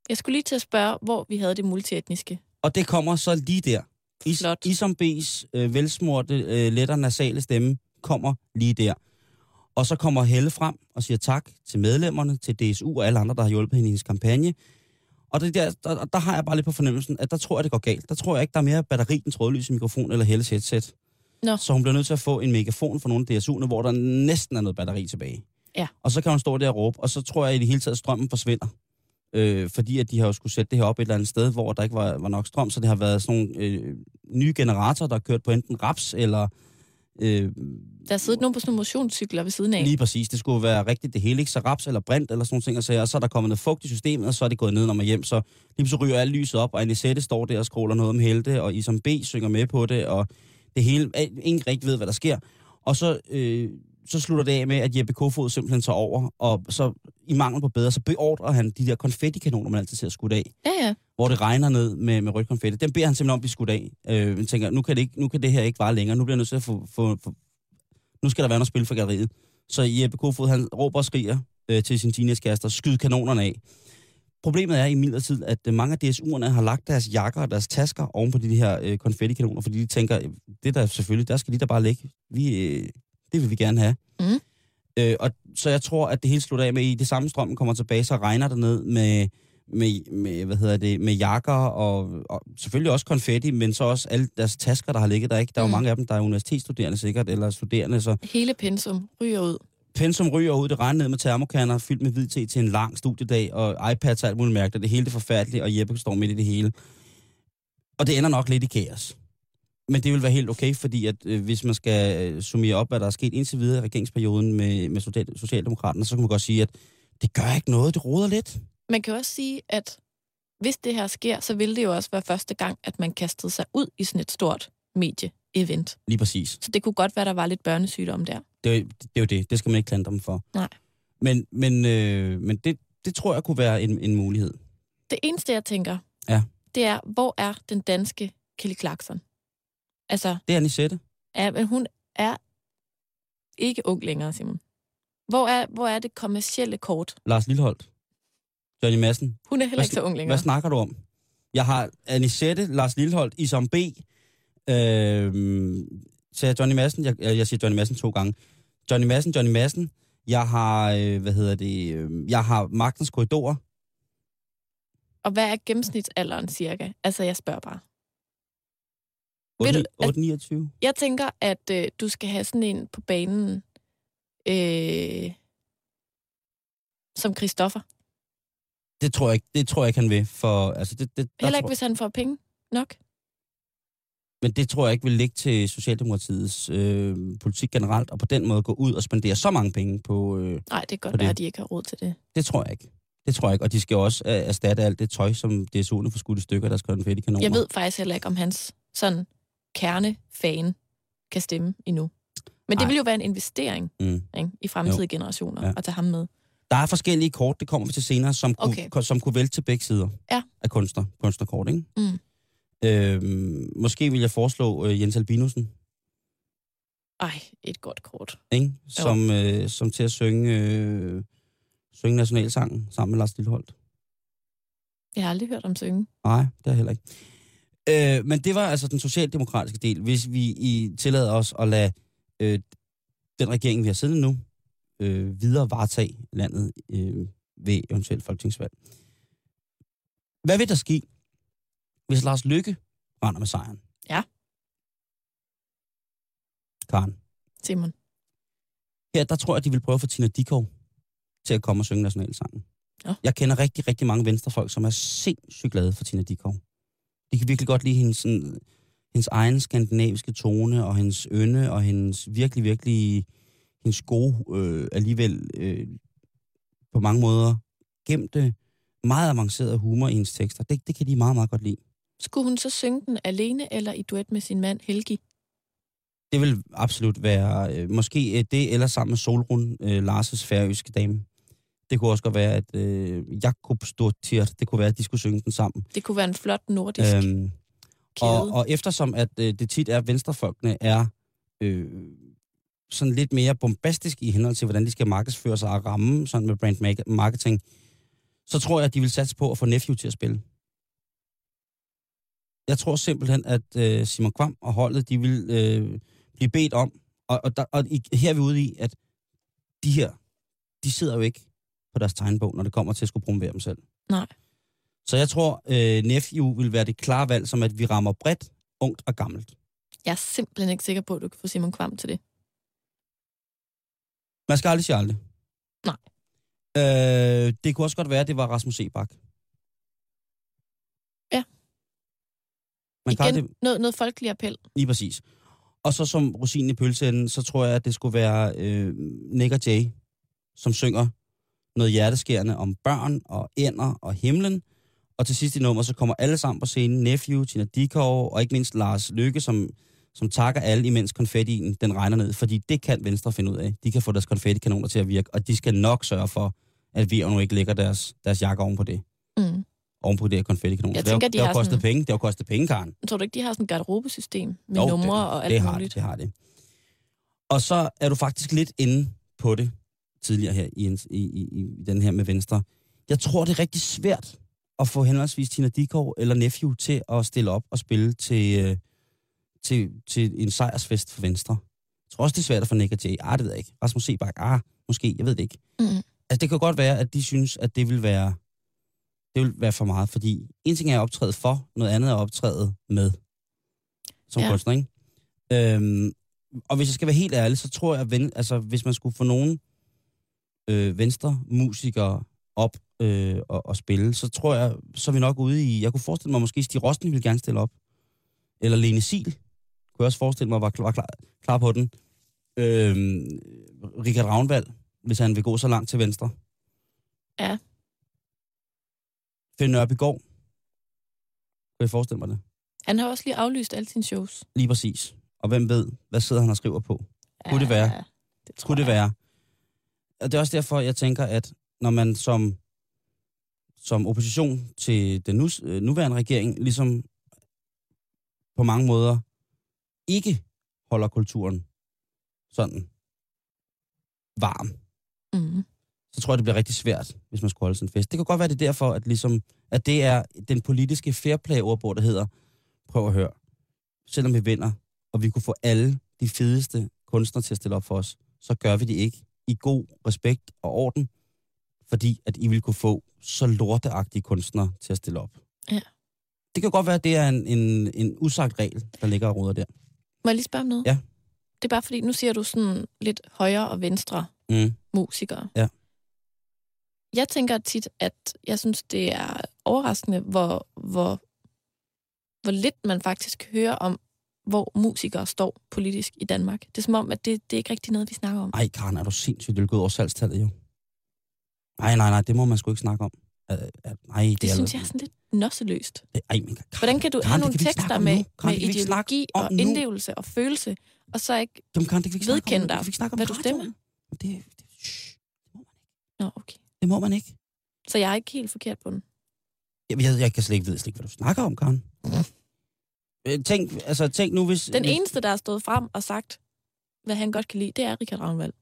Jeg skulle lige til at spørge, hvor vi havde det multietniske. Og det kommer så lige der. Is, Flot. Isam B's øh, velsmorte, øh, lettere nasale stemme kommer lige der. Og så kommer Helle frem og siger tak til medlemmerne, til DSU og alle andre, der har hjulpet hende i hendes kampagne. Og det der, der, der har jeg bare lidt på fornemmelsen, at der tror jeg, det går galt. Der tror jeg ikke, der er mere batteri end trådløse mikrofon eller Helles headset. Nå. Så hun bliver nødt til at få en megafon fra nogle af DSU'erne, hvor der næsten er noget batteri tilbage. Ja. Og så kan hun stå der og råbe, og så tror jeg i det hele taget, at strømmen forsvinder. Øh, fordi at de har jo skulle sætte det her op et eller andet sted, hvor der ikke var, var nok strøm, så det har været sådan nogle øh, nye generatorer, der har kørt på enten raps eller... Øh, Der er siddet nogen på sådan nogle motionscykler ved siden af. Lige præcis. Det skulle være rigtigt det hele, ikke? Så raps eller brint eller sådan nogle ting, og, så, og så er der kommet noget fugt i systemet, og så er det gået ned, når man hjem. Så lige så ryger alt lyset op, og Anisette står der og scroller noget om helte, og Isam B synger med på det, og det hele, ingen rigtig ved, hvad der sker. Og så, øh, så slutter det af med, at Jeppe Kofod simpelthen tager over, og så i mangel på bedre, så beordrer han de der konfettikanoner, man altid ser skudt af, Ja, ja. hvor det regner ned med, med rødt konfetti. Den beder han simpelthen om at blive skudt af. Øh, jeg tænker, nu kan, det ikke, nu kan det her ikke vare længere. Nu bliver jeg nødt til at få, få, få nu skal der være noget spil for galleriet. Så Jeppe Kofod, han råber og skriger øh, til sin teenagekærester, skyd kanonerne af. Problemet er i midlertid, at øh, mange af DSU'erne har lagt deres jakker og deres tasker oven på de her øh, konfettikanoner, fordi de tænker, det der selvfølgelig, der skal de der bare ligge. Vi, øh, det vil vi gerne have. Mm. Øh, og så jeg tror, at det hele slutter af med, at i det samme strøm kommer tilbage, så regner det ned med, med, med, hvad hedder det, med jakker og, og selvfølgelig også konfetti, men så også alle deres tasker, der har ligget der. Ikke? Der er jo Mm. mange af dem, der er universitetsstuderende sikkert, eller studerende, så Hele pensum ryger ud. pensum ryger ud, det regner ned med termokanner, fyldt med hvid te til en lang studiedag, og iPads og alt muligt mærkeligt. Det hele det forfærdeligt, og Jeppe står midt i det hele. Og det ender nok lidt i kaos. Men det vil være helt okay, fordi at øh, hvis man skal øh, summere op, hvad der er sket indtil videre i regeringsperioden med, med Social- Socialdemokraterne, så kan man godt sige, at Det gør ikke noget, det roder lidt. Man kan også sige, at hvis det her sker, så vil det jo også være første gang, at man kastede sig ud i sådan et stort medie-event. Lige præcis. Så det kunne godt være, der var lidt børnesygdom der. Det, det er jo det. Det skal man ikke klandre dem for. Nej. Men, men, øh, men det, det tror jeg kunne være en, en mulighed. Det eneste, jeg tænker, Ja. det er, hvor er den danske Kelly Clarkson? Altså, Det er Anisette. er, men hun er ikke ung længere, Simon. Hvor er, hvor er det kommercielle kort? Lars Lilleholdt. Johnny Madsen. Hun er heller ikke så ung længere. Hvad snakker du om? Jeg har Anisette, Lars Lilleholdt, Isam B. Øh, jeg Johnny Madsen? Jeg, jeg siger Johnny Madsen to gange. Johnny Madsen, Johnny Madsen. Jeg har, øh, hvad hedder det, øh, jeg har Magtens Korridorer. Og hvad er gennemsnitsalderen cirka? Altså, jeg spørger bare. Ved du, 8, 8, 29. Jeg tænker, at øh, du skal have sådan en på banen øh, som Christoffer. Det tror jeg ikke, det tror jeg ikke, han vil. For, altså, det, det, Heller ikke, tror, hvis han får penge nok. Men det tror jeg ikke vil ligge til Socialdemokratiets øh, politik generelt, og på den måde gå ud og spendere så mange penge på... Øh, Nej, det kan godt være, at de ikke har råd til det. det tror jeg ikke. Det tror jeg ikke. Og de skal også øh, erstatte alt det tøj, som DSU'erne får skudt i stykker, der skal konfetti-kanoner. Jeg ved faktisk heller ikke, om hans sådan kernefan kan stemme endnu. Men det Nej. vil jo være en investering Mm. ikke, i fremtidige generationer Ja. at tage ham med. Der er forskellige kort, det kommer vi til senere, som, Okay. kunne, som kunne vælge til begge sider Ja. af kunstner, kunstnerkort. Ikke? Mm. Øhm, måske vil jeg foreslå øh, Jens Albinussen, Ej, et godt kort. ikke? Som, øh, som til at synge, øh, synge nationalsangen sammen med Lars Lilleholdt. Jeg har aldrig hørt om synge. Nej, det er jeg heller ikke. Øh, men det var altså den socialdemokratiske del. Hvis vi i tillader os at lade øh, den regering, vi har siddende nu, øh, videre varetage landet øh, ved eventuelt folketingsvalg. Hvad vil der ske, hvis Lars Lykke render med sejren? Ja. Karen, Simon. her der tror jeg, de vil prøve at få Tina Dikov til at komme og synge nationalsangen. Ja. Jeg kender rigtig, rigtig mange venstrefolk, som er sindssygt glade for Tina Dikov. De kan virkelig godt lide hendes, sådan, hendes egen skandinaviske tone, og hendes ynde, og hendes virkelig, virkelig, hendes gode, øh, alligevel øh, på mange måder gemte, meget avancerede humor i hendes tekster. Det, det kan de meget, meget godt lide. Skulle hun så synge den alene eller i duet med sin mand Helgi? Det vil absolut være, øh, måske øh, det, eller sammen med Solrun, øh, Lars' færøske dame. Det kunne også godt være, at øh, Jakob Stortirt, det kunne være, at de skulle synge den sammen. Det kunne være en flot nordisk øhm, kæde. og, og eftersom at øh, det tit er, at venstrefolkene er øh, sådan lidt mere bombastisk i henhold til, hvordan de skal markedsføre sig og ramme sådan med brand ma- marketing, så tror jeg, at de vil satse på at få Nephew til at spille. Jeg tror simpelthen, at øh, Simon Kvam og holdet, de vil øh, blive bedt om, og, og, der, og her er vi ude i, at de her, de sidder jo ikke på deres tegnbog, når det kommer til at skulle promovere dem selv. Nej. Så jeg tror, øh, Nephew vil være det klare valg, som at vi rammer bredt, ungt og gammelt. Jeg er simpelthen ikke sikker på, at du kan få Simon Kvam til det. Man skal aldrig sige aldrig. Nej. Øh, det kunne også godt være, at det var Rasmus Sebak. Ja. Man kan Igen, aldrig, noget, noget folkelig appel. lige præcis. Og så som rosinen i pølseenden, så tror jeg, at det skulle være øh, Nick og Jay, som synger noget hjerteskærende om børn og ænder og himlen. Og til sidst i nummer, så kommer alle sammen på scenen. Nephew, Tina Dikov og ikke mindst Lars Lykke, som, som takker alle, imens konfettien den regner ned. Fordi det kan Venstre finde ud af. De kan få deres konfettikanoner til at virke, og de skal nok sørge for, at vi nu ikke lægger deres, deres jakke oven på det. Mm. Oven på det her konfettikanoner. Jeg For det har- tænker, de det har kostet sådan- penge. Det har kostet penge, Karen. Tror du ikke, de har sådan et garderobesystem med Jo, numre det, og alt det har muligt? Det, det har det. Og så er du faktisk lidt inde på det tidligere her i, en- i, i, i den her med Venstre. Jeg tror, det er rigtig svært at få henholdsvis Tina Dikov eller Nephew til at stille op og spille til, øh, til, til en sejrsfest for Venstre. Jeg tror også, det er svært at få Nick og Jay. Ah, det ved jeg ikke. Rasmus Sebak, ah, måske, jeg ved det ikke. Mm. Altså, det kan godt være, at de synes, at det vil være, det vil være for meget, fordi en ting er at optræde for, noget andet er at optræde med som Ja. ja. kunstner, ikke? Øhm, og hvis jeg skal være helt ærlig, så tror jeg, at ven, altså, hvis man skulle få nogen øh, venstre musikere op øh, og, og spille, så tror jeg, så er vi nok ude i... Jeg kunne forestille mig, måske Stig Rosten ville gerne stille op. Eller Lene Sil kunne jeg også forestille mig var, var klar, klar på den. Øhm, Richard Ravnvald, hvis han vil gå så langt til venstre. Ja. Finn Nørbegaard. Kan jeg forestille mig det? Han har også lige aflyst alle sine shows. Lige præcis. Og hvem ved, hvad sidder han og skriver på? Kunne det være? Ja, det tror Kunne det være? Og det er også derfor, jeg tænker, at når man som, som opposition til den nu, øh, nuværende regering, ligesom på mange måder ikke holder kulturen sådan varm, Mm. så tror jeg, det bliver rigtig svært, hvis man skulle holde sådan en fest. Det kan godt være, det er derfor, at, ligesom, at det er den politiske fairplay-ordbog, der hedder, prøv at høre, selvom vi vinder, og vi kunne få alle de fedeste kunstnere til at stille op for os, så gør vi det ikke i god respekt og orden, fordi at I vil kunne få så lorteagtige kunstnere til at stille op. Ja. Det kan godt være, at det er en, en, en usagt regel, der ligger og ruder der. Må jeg lige spørge om noget? Ja. Det er bare fordi, nu siger du sådan lidt højre og venstre Mm. musikere. Ja. Jeg tænker tit, at jeg synes, det er overraskende, hvor, hvor, hvor lidt man faktisk hører om, hvor musikere står politisk i Danmark. Det er som om, at det, det er ikke rigtig noget, vi snakker om. Ej, Karen, er du sindssygt, det er gået over salgstallet jo. Nej, nej, nej, det må man sgu ikke snakke om. Uh, uh, nej, det, Det er synes jeg er sådan lidt nosseløst. Det, ej, men, Karen, Hvordan kan du Karen, have nogle kan tekster med. Karen, med ideologi og nu. indlevelse og følelse, og så ikke... Jamen, Karen, det kan vi ikke snakke om. Vedkend nu. dig, ikke om hvad du stemmer. Det, det, shh, det, må man ikke. Nå, okay. det må man ikke. Så jeg er ikke helt forkert på den. Jeg, jeg, jeg kan slet ikke vide slet ikke, hvad du snakker om, Karen. Øh, Tænk, altså, tænk nu, hvis... Den eneste, der har stået frem og sagt, hvad han godt kan lide, det er Richard Ravnvald.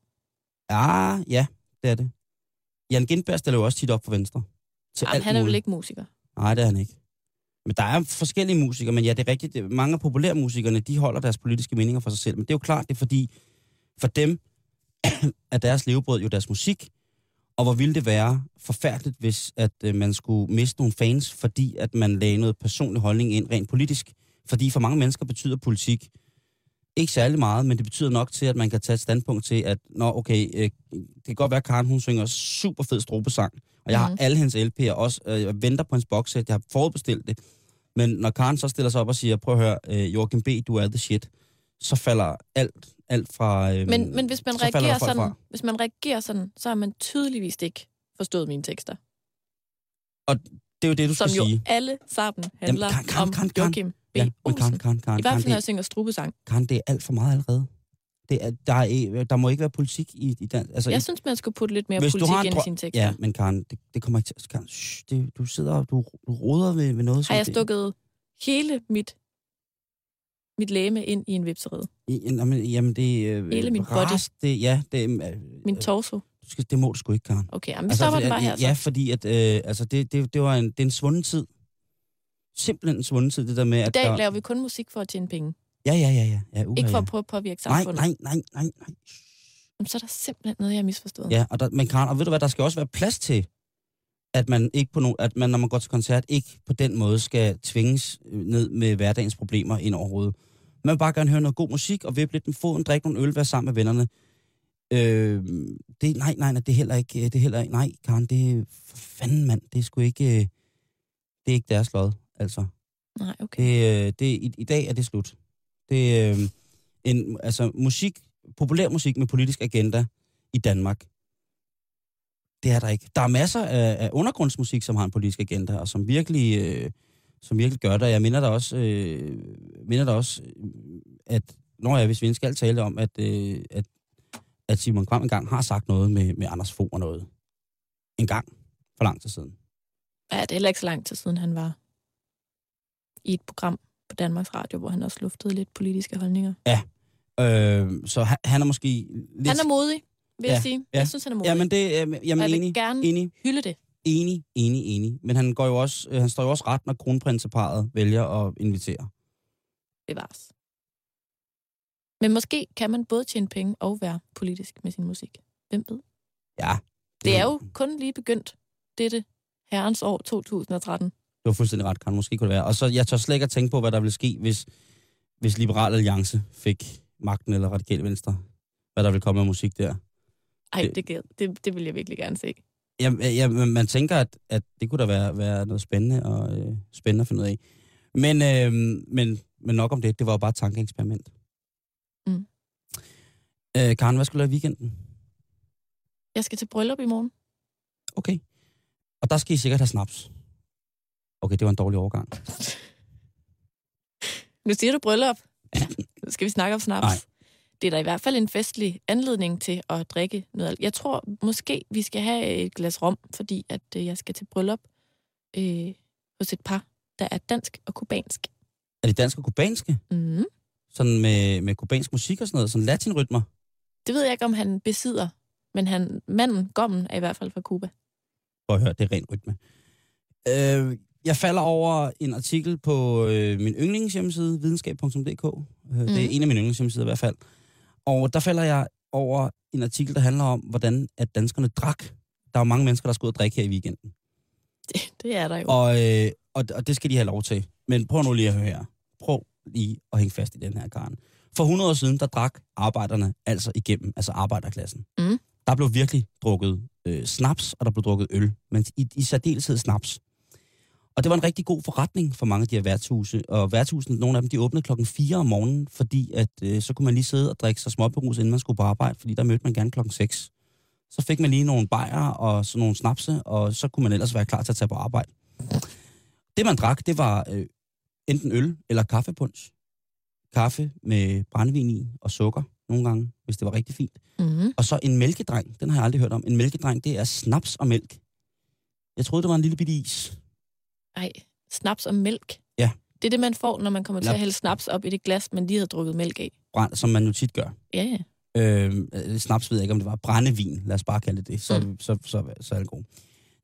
Ja, ja, det er det. Jan Gindberg stiller jo også tit op for Venstre. Til Jamen, han er vel muligt. ikke musiker. Nej, det er han ikke. Men der er forskellige musikere, men ja, det er rigtigt. det- Mange af populærmusikerne, de holder deres politiske meninger for sig selv. Men det er jo klart, det er fordi, for dem er deres levebrød jo deres musik. Og hvor ville det være forfærdeligt, hvis at øh, man skulle miste nogle fans, fordi at man lagde noget personlig holdning ind rent politisk. Fordi for mange mennesker betyder politik ikke særlig meget, men det betyder nok til, at man kan tage et standpunkt til, at nå, okay, øh, det kan godt være, at Karen hun synger super fed strobesang, og jeg mm. har Mhm. alle hendes LP'er også, øh, jeg venter på hendes bokssæt, jeg har forudbestilt det. Men når Karen så stiller sig op og siger, prøv at høre, øh, Joachim B., du er the shit, så falder alt, alt fra... Øh, Men, men hvis man så reagerer sådan, fra. hvis man reagerer sådan, så har man tydeligvis ikke forstået mine tekster. Det er jo det, du Som skal jo sige. alle sammen handler Karen, Karen, om Karen, Karen. Joachim B. Ja, men. Karen, Karen, Karen, I hvert fald, når jeg det, synger strubesang. Karen, det er alt for meget allerede. Det er, der, er, der må ikke være politik i, i den. Altså, Jeg synes, man skulle putte lidt mere politik har ind i sine tekster. Ja, men Karen, det, det kommer ikke til... Karen, shh, det, du sidder og du, du roder ved, ved noget, Har jeg det- stukket hele mit, mit læme ind i en vipserede? I- Jamen, jamen det. Øh, Hele min rast, Det, ja, det, øh, Min øh, torso? Du skal, det må du sgu ikke, Karen. Okay, jamen, vi stopper den bare her. Så. Ja, fordi at, øh, altså, det, det, det, var en, det er en svunden tid. Simpelthen en svunden tid, det der med, I at... dag der, laver vi kun musik for at tjene penge. Ja, ja, ja, ja. ja uha, Ikke for ja. at prøve at påvirke Nej, samfundet. nej, nej, nej, nej. Jamen, så er der simpelthen noget, jeg har misforstået. Ja, og der, men Karen, og ved du hvad, der skal også være plads til, at man ikke på no, at man, når man går til koncert, ikke på den måde skal tvinges øh, ned med hverdagens problemer ind over hovedet. Man vil bare gerne høre noget god musik, og vippe lidt med foden, drikke nogle øl, være sammen med vennerne. Øh, det, nej, nej, nej, det er heller ikke, det er heller ikke, nej, Karen, det er, for fanden, mand, det er sgu ikke, øh, det er ikke deres lod, altså. Nej, okay. Det, øh, det, i, I dag er det slut. Det er øh, en, altså musik, populær musik med politisk agenda i Danmark. Det er der ikke. Der er masser af, af undergrundsmusik, som har en politisk agenda, og som virkelig, øh, som virkelig gør det. Jeg minder der også, øh, minder der også øh, at når jeg, hvis vi skal tale om, at, øh, at, at Simon Kvam engang har sagt noget med, med Anders Fogh og noget. En gang, for lang tid siden. Ja, det er heller ikke så lang tid siden, han var i et program på Danmarks Radio, hvor han også luftede lidt politiske holdninger. Øh, så han, han er måske lidt... Han er modig, vil Ja, jeg sige. ja. Jeg synes, han er modig. Jamen, det, øh, jamen jeg vil enig, gerne enig, hylde det. enig, enig, enig. Men han, går jo også, øh, han står jo også ret, når kronprinseparet vælger at invitere. Bevares. Men måske kan man både tjene penge og være politisk med sin musik. Hvem ved? Ja. Det er jo kun lige begyndt, dette herrens år 2013. Det var fuldstændig ret, kan måske kunne det være. Og så, jeg tør slet ikke at tænke på, hvad der ville ske, hvis, hvis Liberal Alliance fik magten, eller Radikale Venstre. Hvad der ville komme af musik der. Ej, Det- det, det, det, vil jeg virkelig gerne se. Ja, ja, man man tænker, at, at det kunne da være, være noget spændende og øh, spændende at finde ud af. Men, øh, men, men nok om det, det var jo bare et tankeeksperiment. Øh, Karen, hvad skulle du lave i weekenden? Jeg skal til bryllup i morgen. Okay. Og der skal I sikkert have snaps. Okay, det var en dårlig overgang. Nu siger du bryllup. Nu skal vi snakke om snaps. Nej. Det er da i hvert fald en festlig anledning til at drikke noget. Jeg tror måske, vi skal have et glas rom, fordi at øh, jeg skal til bryllup øh, hos et par, der er dansk og kubansk. Er det dansk og kubanske? Mm. Sådan med, med kubansk musik og sådan noget? Sådan latinrytmer? Det ved jeg ikke, om han besidder, men han, manden, gommen, er i hvert fald fra Cuba. Prøv at høre, det er ren rytme. Øh, jeg falder over en artikel på øh, min yndlingshjemmeside, videnskab.dk. Øh, Det er Mhm. en af mine yndlingshjemmesider i hvert fald. Og der falder jeg over en artikel, der handler om, hvordan at danskerne drak. Der er jo mange mennesker, der skal ud og drikke her i weekenden. Det, det er der jo. Og, øh, og, og det skal de have lov til. Men prøv nu lige at høre her. Prøv lige at hænge fast i den her karn. For 100 år siden, der drak arbejderne altså igennem, altså arbejderklassen. Mm. Der blev virkelig drukket øh, snaps, og der blev drukket øl. Men i, i særdeleshed snaps. Og det var en rigtig god forretning for mange af de her værtshuse. Og værtshusene, nogle af dem, de åbnede klokken 4 om morgenen, fordi at, øh, så kunne man lige sidde og drikke sig småberus, inden man skulle på arbejde, fordi der mødte man gerne klokken 6. Så fik man lige nogle bajer og sådan nogle snapse, og så kunne man ellers være klar til at tage på arbejde. Det, man drak, det var øh, enten øl eller kaffepunch. Kaffe med brændevin i og sukker nogle gange, hvis det var rigtig fint. Mm. Og så en mælkedreng, den har jeg aldrig hørt om. En mælkedreng, det er snaps og mælk. Jeg troede, det var en lille bitte is. Ej, snaps og mælk. Ja. Det er det, man får, når man kommer til at hælde snaps op i det glas, man lige har drukket mælk af. Brænd, som man jo tit gør. Ja, ja. Øh, øh, snaps ved jeg ikke, om det var brændevin. Lad os bare kalde det det. Så, mm. så, så, så, så er det god.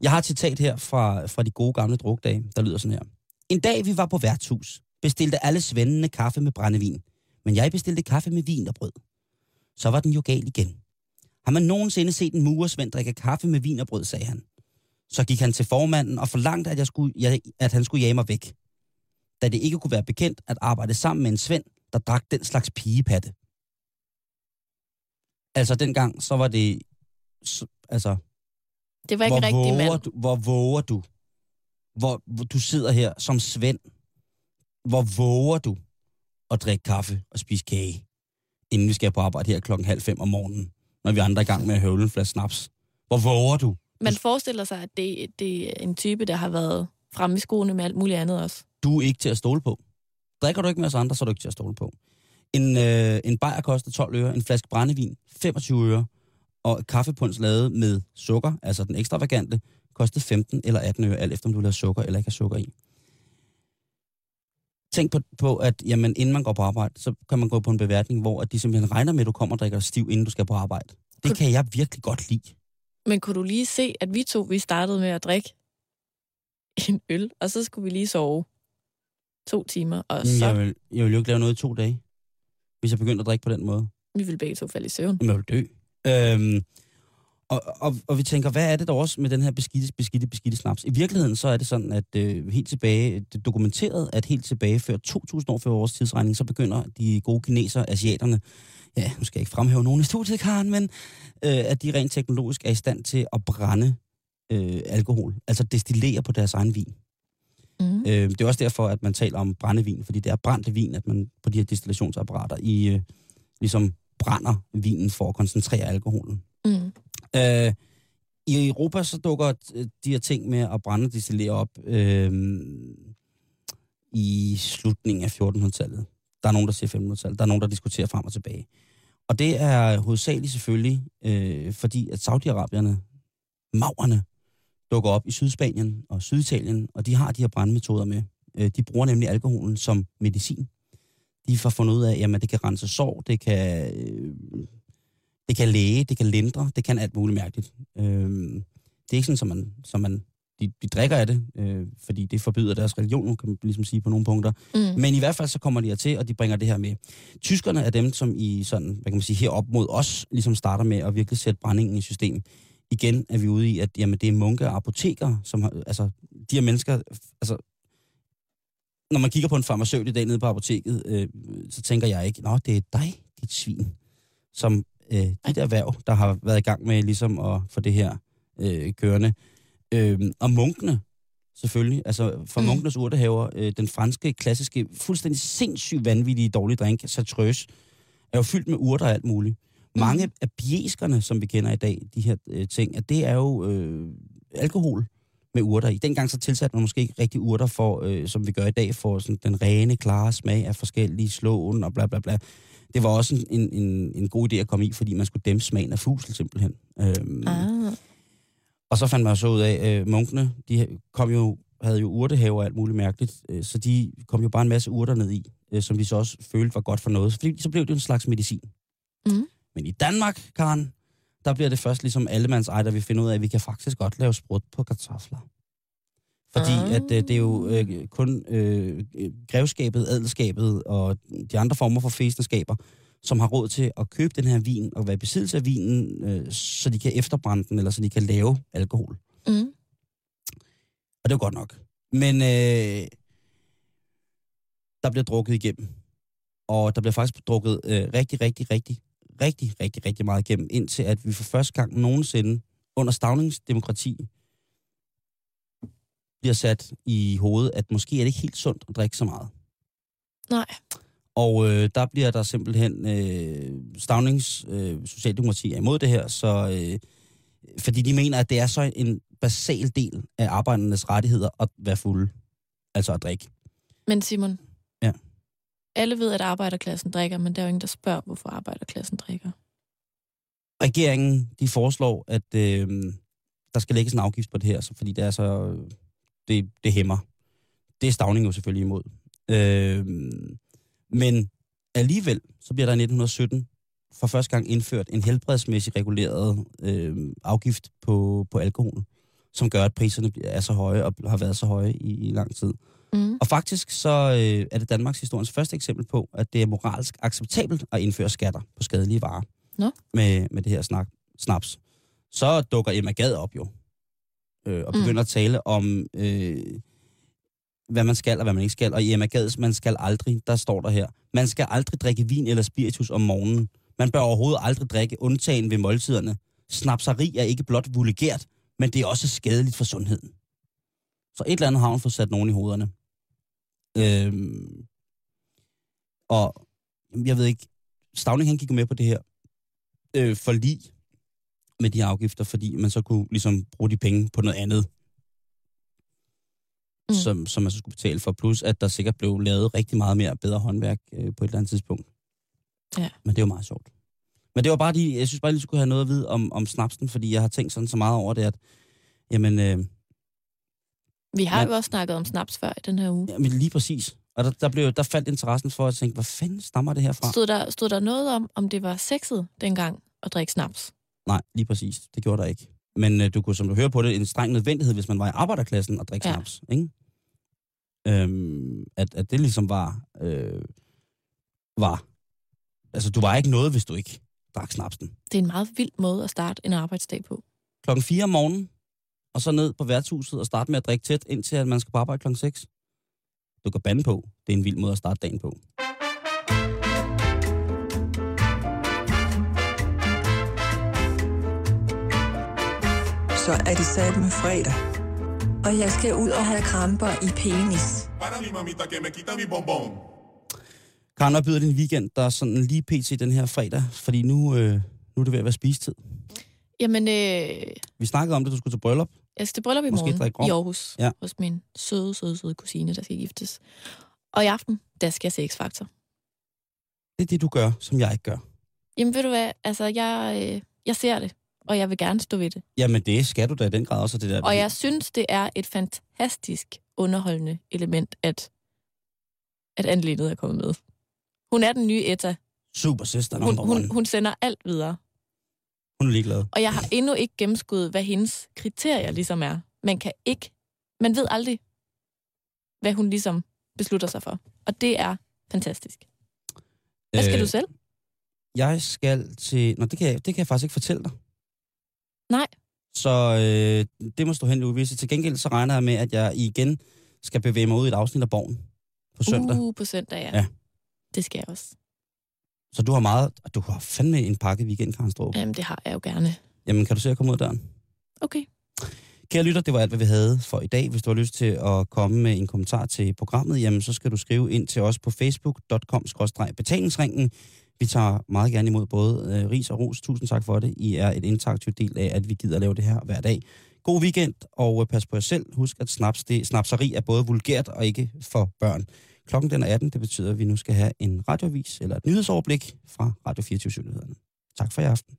Jeg har et citat her fra, fra de gode gamle drukdage, der lyder sådan her. En dag vi var på værtshus, bestilte alle svendene kaffe med brændevin. Men jeg bestilte kaffe med vin og brød. Så var den jo gal igen. Har man nogensinde set en murersvend drikke kaffe med vin og brød, sagde han. Så gik han til formanden og forlangte, at, jeg skulle, jeg, at han skulle jage mig væk. Da det ikke kunne være bekendt at arbejde sammen med en svend, der drak den slags pigepatte. Altså dengang, så var det... Så, altså, Det var ikke hvor rigtig våger mand. du, hvor våger du? Hvor, hvor du sidder her som Svend. Hvor våger du at drikke kaffe og spise kage, inden vi skal på arbejde her klokken halv fem om morgenen, når vi andre er i gang med at høvle en flaske snaps? Hvor våger du? Man forestiller sig, at det, det er en type, der har været fremme i skoene med alt muligt andet også. Du er ikke til at stole på. Drikker du ikke med os andre, så er du ikke til at stole på. En, øh, en bajer koster 12 øre, en flaske brændevin 25 øre, og kaffepunds lavet med sukker, altså den ekstravagante, kostede 15 eller 18 øre, alt efter om du have sukker eller ikke have sukker i. Tænk på, på, at jamen, inden man går på arbejde, så kan man gå på en beværtning, hvor at de simpelthen regner med, at du kommer og drikker stiv, inden du skal på arbejde. Det Kunne- kan jeg virkelig godt lide. Men kunne du lige se, at vi to, vi startede med at drikke en øl, og så skulle vi lige sove to timer, og så Jeg vil, jeg vil jo ikke lave noget i to dage, hvis jeg begyndte at drikke på den måde. vi ville begge to falde i søvn. Jamen, jeg vil dø. Øhm, og, og, og vi tænker, hvad er det der også med den her beskidte, beskidte, beskidte snaps? I virkeligheden så er det sådan, at øh, helt tilbage, det er dokumenteret, at helt tilbage før 2000 år før vores tidsregning, så begynder de gode kinesere, asiaterne, ja, nu skal jeg ikke fremhæve nogen i studiet, Karen, men øh, at de rent teknologisk er i stand til at brænde øh, alkohol, altså destillere på deres egen vin. Mm. Øh, det er også derfor, at man taler om brændevin, fordi det er brændte vin, at man på de her destillationsapparater i, øh, ligesom brænder vinen for at koncentrere alkoholen. Mm. Øh, I Europa så dukker øh, de her ting med at brænde og destillere op øh, i slutningen af 1400-tallet. Der er nogen, der siger 1500-tallet. Der er nogen, der diskuterer frem og tilbage. Og det er hovedsageligt selvfølgelig, øh, fordi at Saudi-Arabierne, maurerne, dukker op i Sydspanien og Syditalien, og de har de her brandmetoder med. Øh, de bruger nemlig alkoholen som medicin. De får fundet ud af, at jamen, det kan rense sår, det kan, øh, det kan læge, det kan lindre, det kan alt muligt mærkeligt. Øh, det er ikke sådan, som man, som man de, de drikker af det, øh, fordi det forbyder deres religion, kan man ligesom sige på nogle punkter. Mm. Men i hvert fald så kommer de her til, og de bringer det her med. Tyskerne er dem, som i sådan, hvad kan man sige, her op mod os, ligesom starter med at virkelig sætte brændingen i system. Igen er vi ude i, at jamen, det er munke og apotekere, som har, altså, de her mennesker, altså, når man kigger på en farmaceut i dag nede på apoteket, øh, så tænker jeg ikke, nå, det er dig, dit svin, som øh, dit erhverv, der har været i gang med ligesom at få det her øh, kørende. Øh, og munkene, selvfølgelig. Altså for Mm. mm. munkenes urtehaver, øh, den franske, klassiske, fuldstændig sindssygt vanvittige dårlige drink, Chartreuse, er jo fyldt med urter og alt muligt. Mange Mm. af bieskerne, som vi kender i dag, de her øh, ting, at det er jo øh, alkohol med urter i. Dengang så tilsatte man måske ikke rigtig urter, for, øh, som vi gør i dag, for sådan den rene, klare smag af forskellige slåen og bla bla bla. Det var også en, en, en, en god idé at komme i, fordi man skulle dæmpe smagen af fusel simpelthen. Øhm, Ah. og så fandt man så ud af, øh, munkene, de kom jo, havde jo urtehaver og alt muligt mærkeligt, øh, så de kom jo bare en masse urter ned i, øh, som de så også følte var godt for noget. Fordi så blev det en slags medicin. Mhm. Men i Danmark, Karen, der bliver det først ligesom allemands ej, der vi finder ud af, at vi kan faktisk godt lave sprut på kartofler. Fordi Ah. at øh, det er jo øh, kun øh, grevskabet, adelskabet og de andre former for fæstenskaber, som har råd til at købe den her vin og være i besiddelse af vinen, øh, så de kan efterbrænde den, eller så de kan lave alkohol. Mm. Og det er jo godt nok. Men øh, der bliver drukket igennem. Og der bliver faktisk drukket øh, rigtig, rigtig, rigtig, rigtig, rigtig, rigtig meget igennem, indtil at vi for første gang nogensinde under stavningsdemokrati bliver sat i hovedet, at måske er det ikke helt sundt at drikke så meget. Nej. Og øh, der bliver der simpelthen øh, stavnings øh, socialdemokrati er imod det her, så øh, fordi de mener, at det er så en basal del af arbejdernes rettigheder at være fulde, altså at drikke. Men Simon, Ja. alle ved, at arbejderklassen drikker, men der er jo ingen, der spørger, hvorfor arbejderklassen drikker. Regeringen, de foreslår, at øh, der skal lægges en afgift på det her, så, fordi det er så, det, det hæmmer. Det er stavning jo selvfølgelig imod. Øh, men alligevel, så bliver der i 1917 for første gang indført en helbredsmæssigt reguleret øh, afgift på, på alkohol, som gør, at priserne er så høje og har været så høje i, i lang tid. Mm. Og faktisk så øh, er det Danmarks historiens første eksempel på, at det er moralsk acceptabelt at indføre skatter på skadelige varer. Nå. Med, med det her snak, snaps. Så dukker Emma Gad op jo. Øh, og Mm. begynder at tale om, øh, hvad man skal og hvad man ikke skal. Og i Emma Gads, man skal aldrig, der står der her, man skal aldrig drikke vin eller spiritus om morgenen. Man bør overhovedet aldrig drikke undtagen ved måltiderne. Snapseri er ikke blot vulgært, men det er også skadeligt for sundheden. Så et eller andet har hun fået sat nogen i hovederne. Øhm, og jeg ved ikke, Stavning han gik med på det her øh, forlig med de afgifter, fordi man så kunne ligesom bruge de penge på noget andet, Mm. som, som man så skulle betale for. Plus at der sikkert blev lavet rigtig meget mere bedre håndværk øh, på et eller andet tidspunkt. Ja. Men det er jo meget sjovt. Men det var bare de, jeg synes bare, at skulle have noget at vide om, om snapsen, fordi jeg har tænkt sådan så meget over det, at jamen, øh, Vi har Men- jo også snakket om snaps før i den her uge. jamen lige præcis. Og der, der, blev, der faldt interessen for at tænke, hvad fanden stammer det her fra? Stod der, stod der noget om, om det var sexet dengang at drikke snaps? Nej, lige præcis. Det gjorde der ikke. Men øh, du kunne, som du hører på det, en streng nødvendighed, hvis man var i arbejderklassen og drikke Ja. snaps. Ikke? Øhm, at, at det ligesom var, øh, var... Altså, du var ikke noget, hvis du ikke drak snapsen. Det er en meget vild måde at starte en arbejdsdag på. Klokken 4 om morgenen, og så ned på værtshuset og starte med at drikke tæt, indtil at man skal på arbejde klokken 6. Du kan bande på. Det er en vild måde at starte dagen på. Så er det sat med fredag. Og jeg skal ud og have kramper i penis. Karen, hvad byder din weekend, der er sådan lige pt. den her fredag? Fordi nu, øh, nu er det ved at være spistid. Jamen, øh, Vi snakkede om det, du skulle til bryllup. jeg skal til bryllup i Måske morgen i Aarhus Ja. hos min søde, søde, søde kusine, der skal giftes. Og i aften, der skal jeg se X-Factor. Det er det, du gør, som jeg ikke gør. Jamen ved du hvad, altså jeg, øh, jeg ser det, og jeg vil gerne stå ved det. Jamen, det skal du da i den grad også, det der. Og jeg synes, det er et fantastisk underholdende element, at, at Anne er kommet med. Hun er den nye Etta. Super sister Hun, hun, hun sender alt videre. hun er ligeglad. Og jeg har endnu ikke gennemskuddet, hvad hendes kriterier ligesom er. Man kan ikke, man ved aldrig, hvad hun ligesom beslutter sig for. Og det er fantastisk. Hvad skal Øh, du selv? Jeg skal til... Nå, det kan jeg, det kan jeg faktisk ikke fortælle dig. Nej. Så øh, det må stå hen i uvisse. Til gengæld så regner jeg med, at jeg igen skal bevæge mig ud i et afsnit af Borgen på søndag. Uh. På søndag, ja. Ja. Det skal jeg også. Så du har meget... Du har fandme en pakke weekend, Karen Strup. Jamen, det har jeg jo gerne. Jamen, kan du se at komme ud af døren? Okay. Kære lytter, det var alt, hvad vi havde for i dag. Hvis du har lyst til at komme med en kommentar til programmet, jamen så skal du skrive ind til os på facebook.com-betalingsringen. Vi tager meget gerne imod både øh, ris og ros. Tusind tak for det. I er et interaktivt del af, at vi gider at lave det her hver dag. God weekend, og øh, pas på jer selv. Husk, at snaps, det, snapseri er både vulgært og ikke for børn. Klokken den er 18. Det betyder, at vi nu skal have en radiovis eller et nyhedsoverblik fra Radio 24 Nyhederne. Tak for i aften.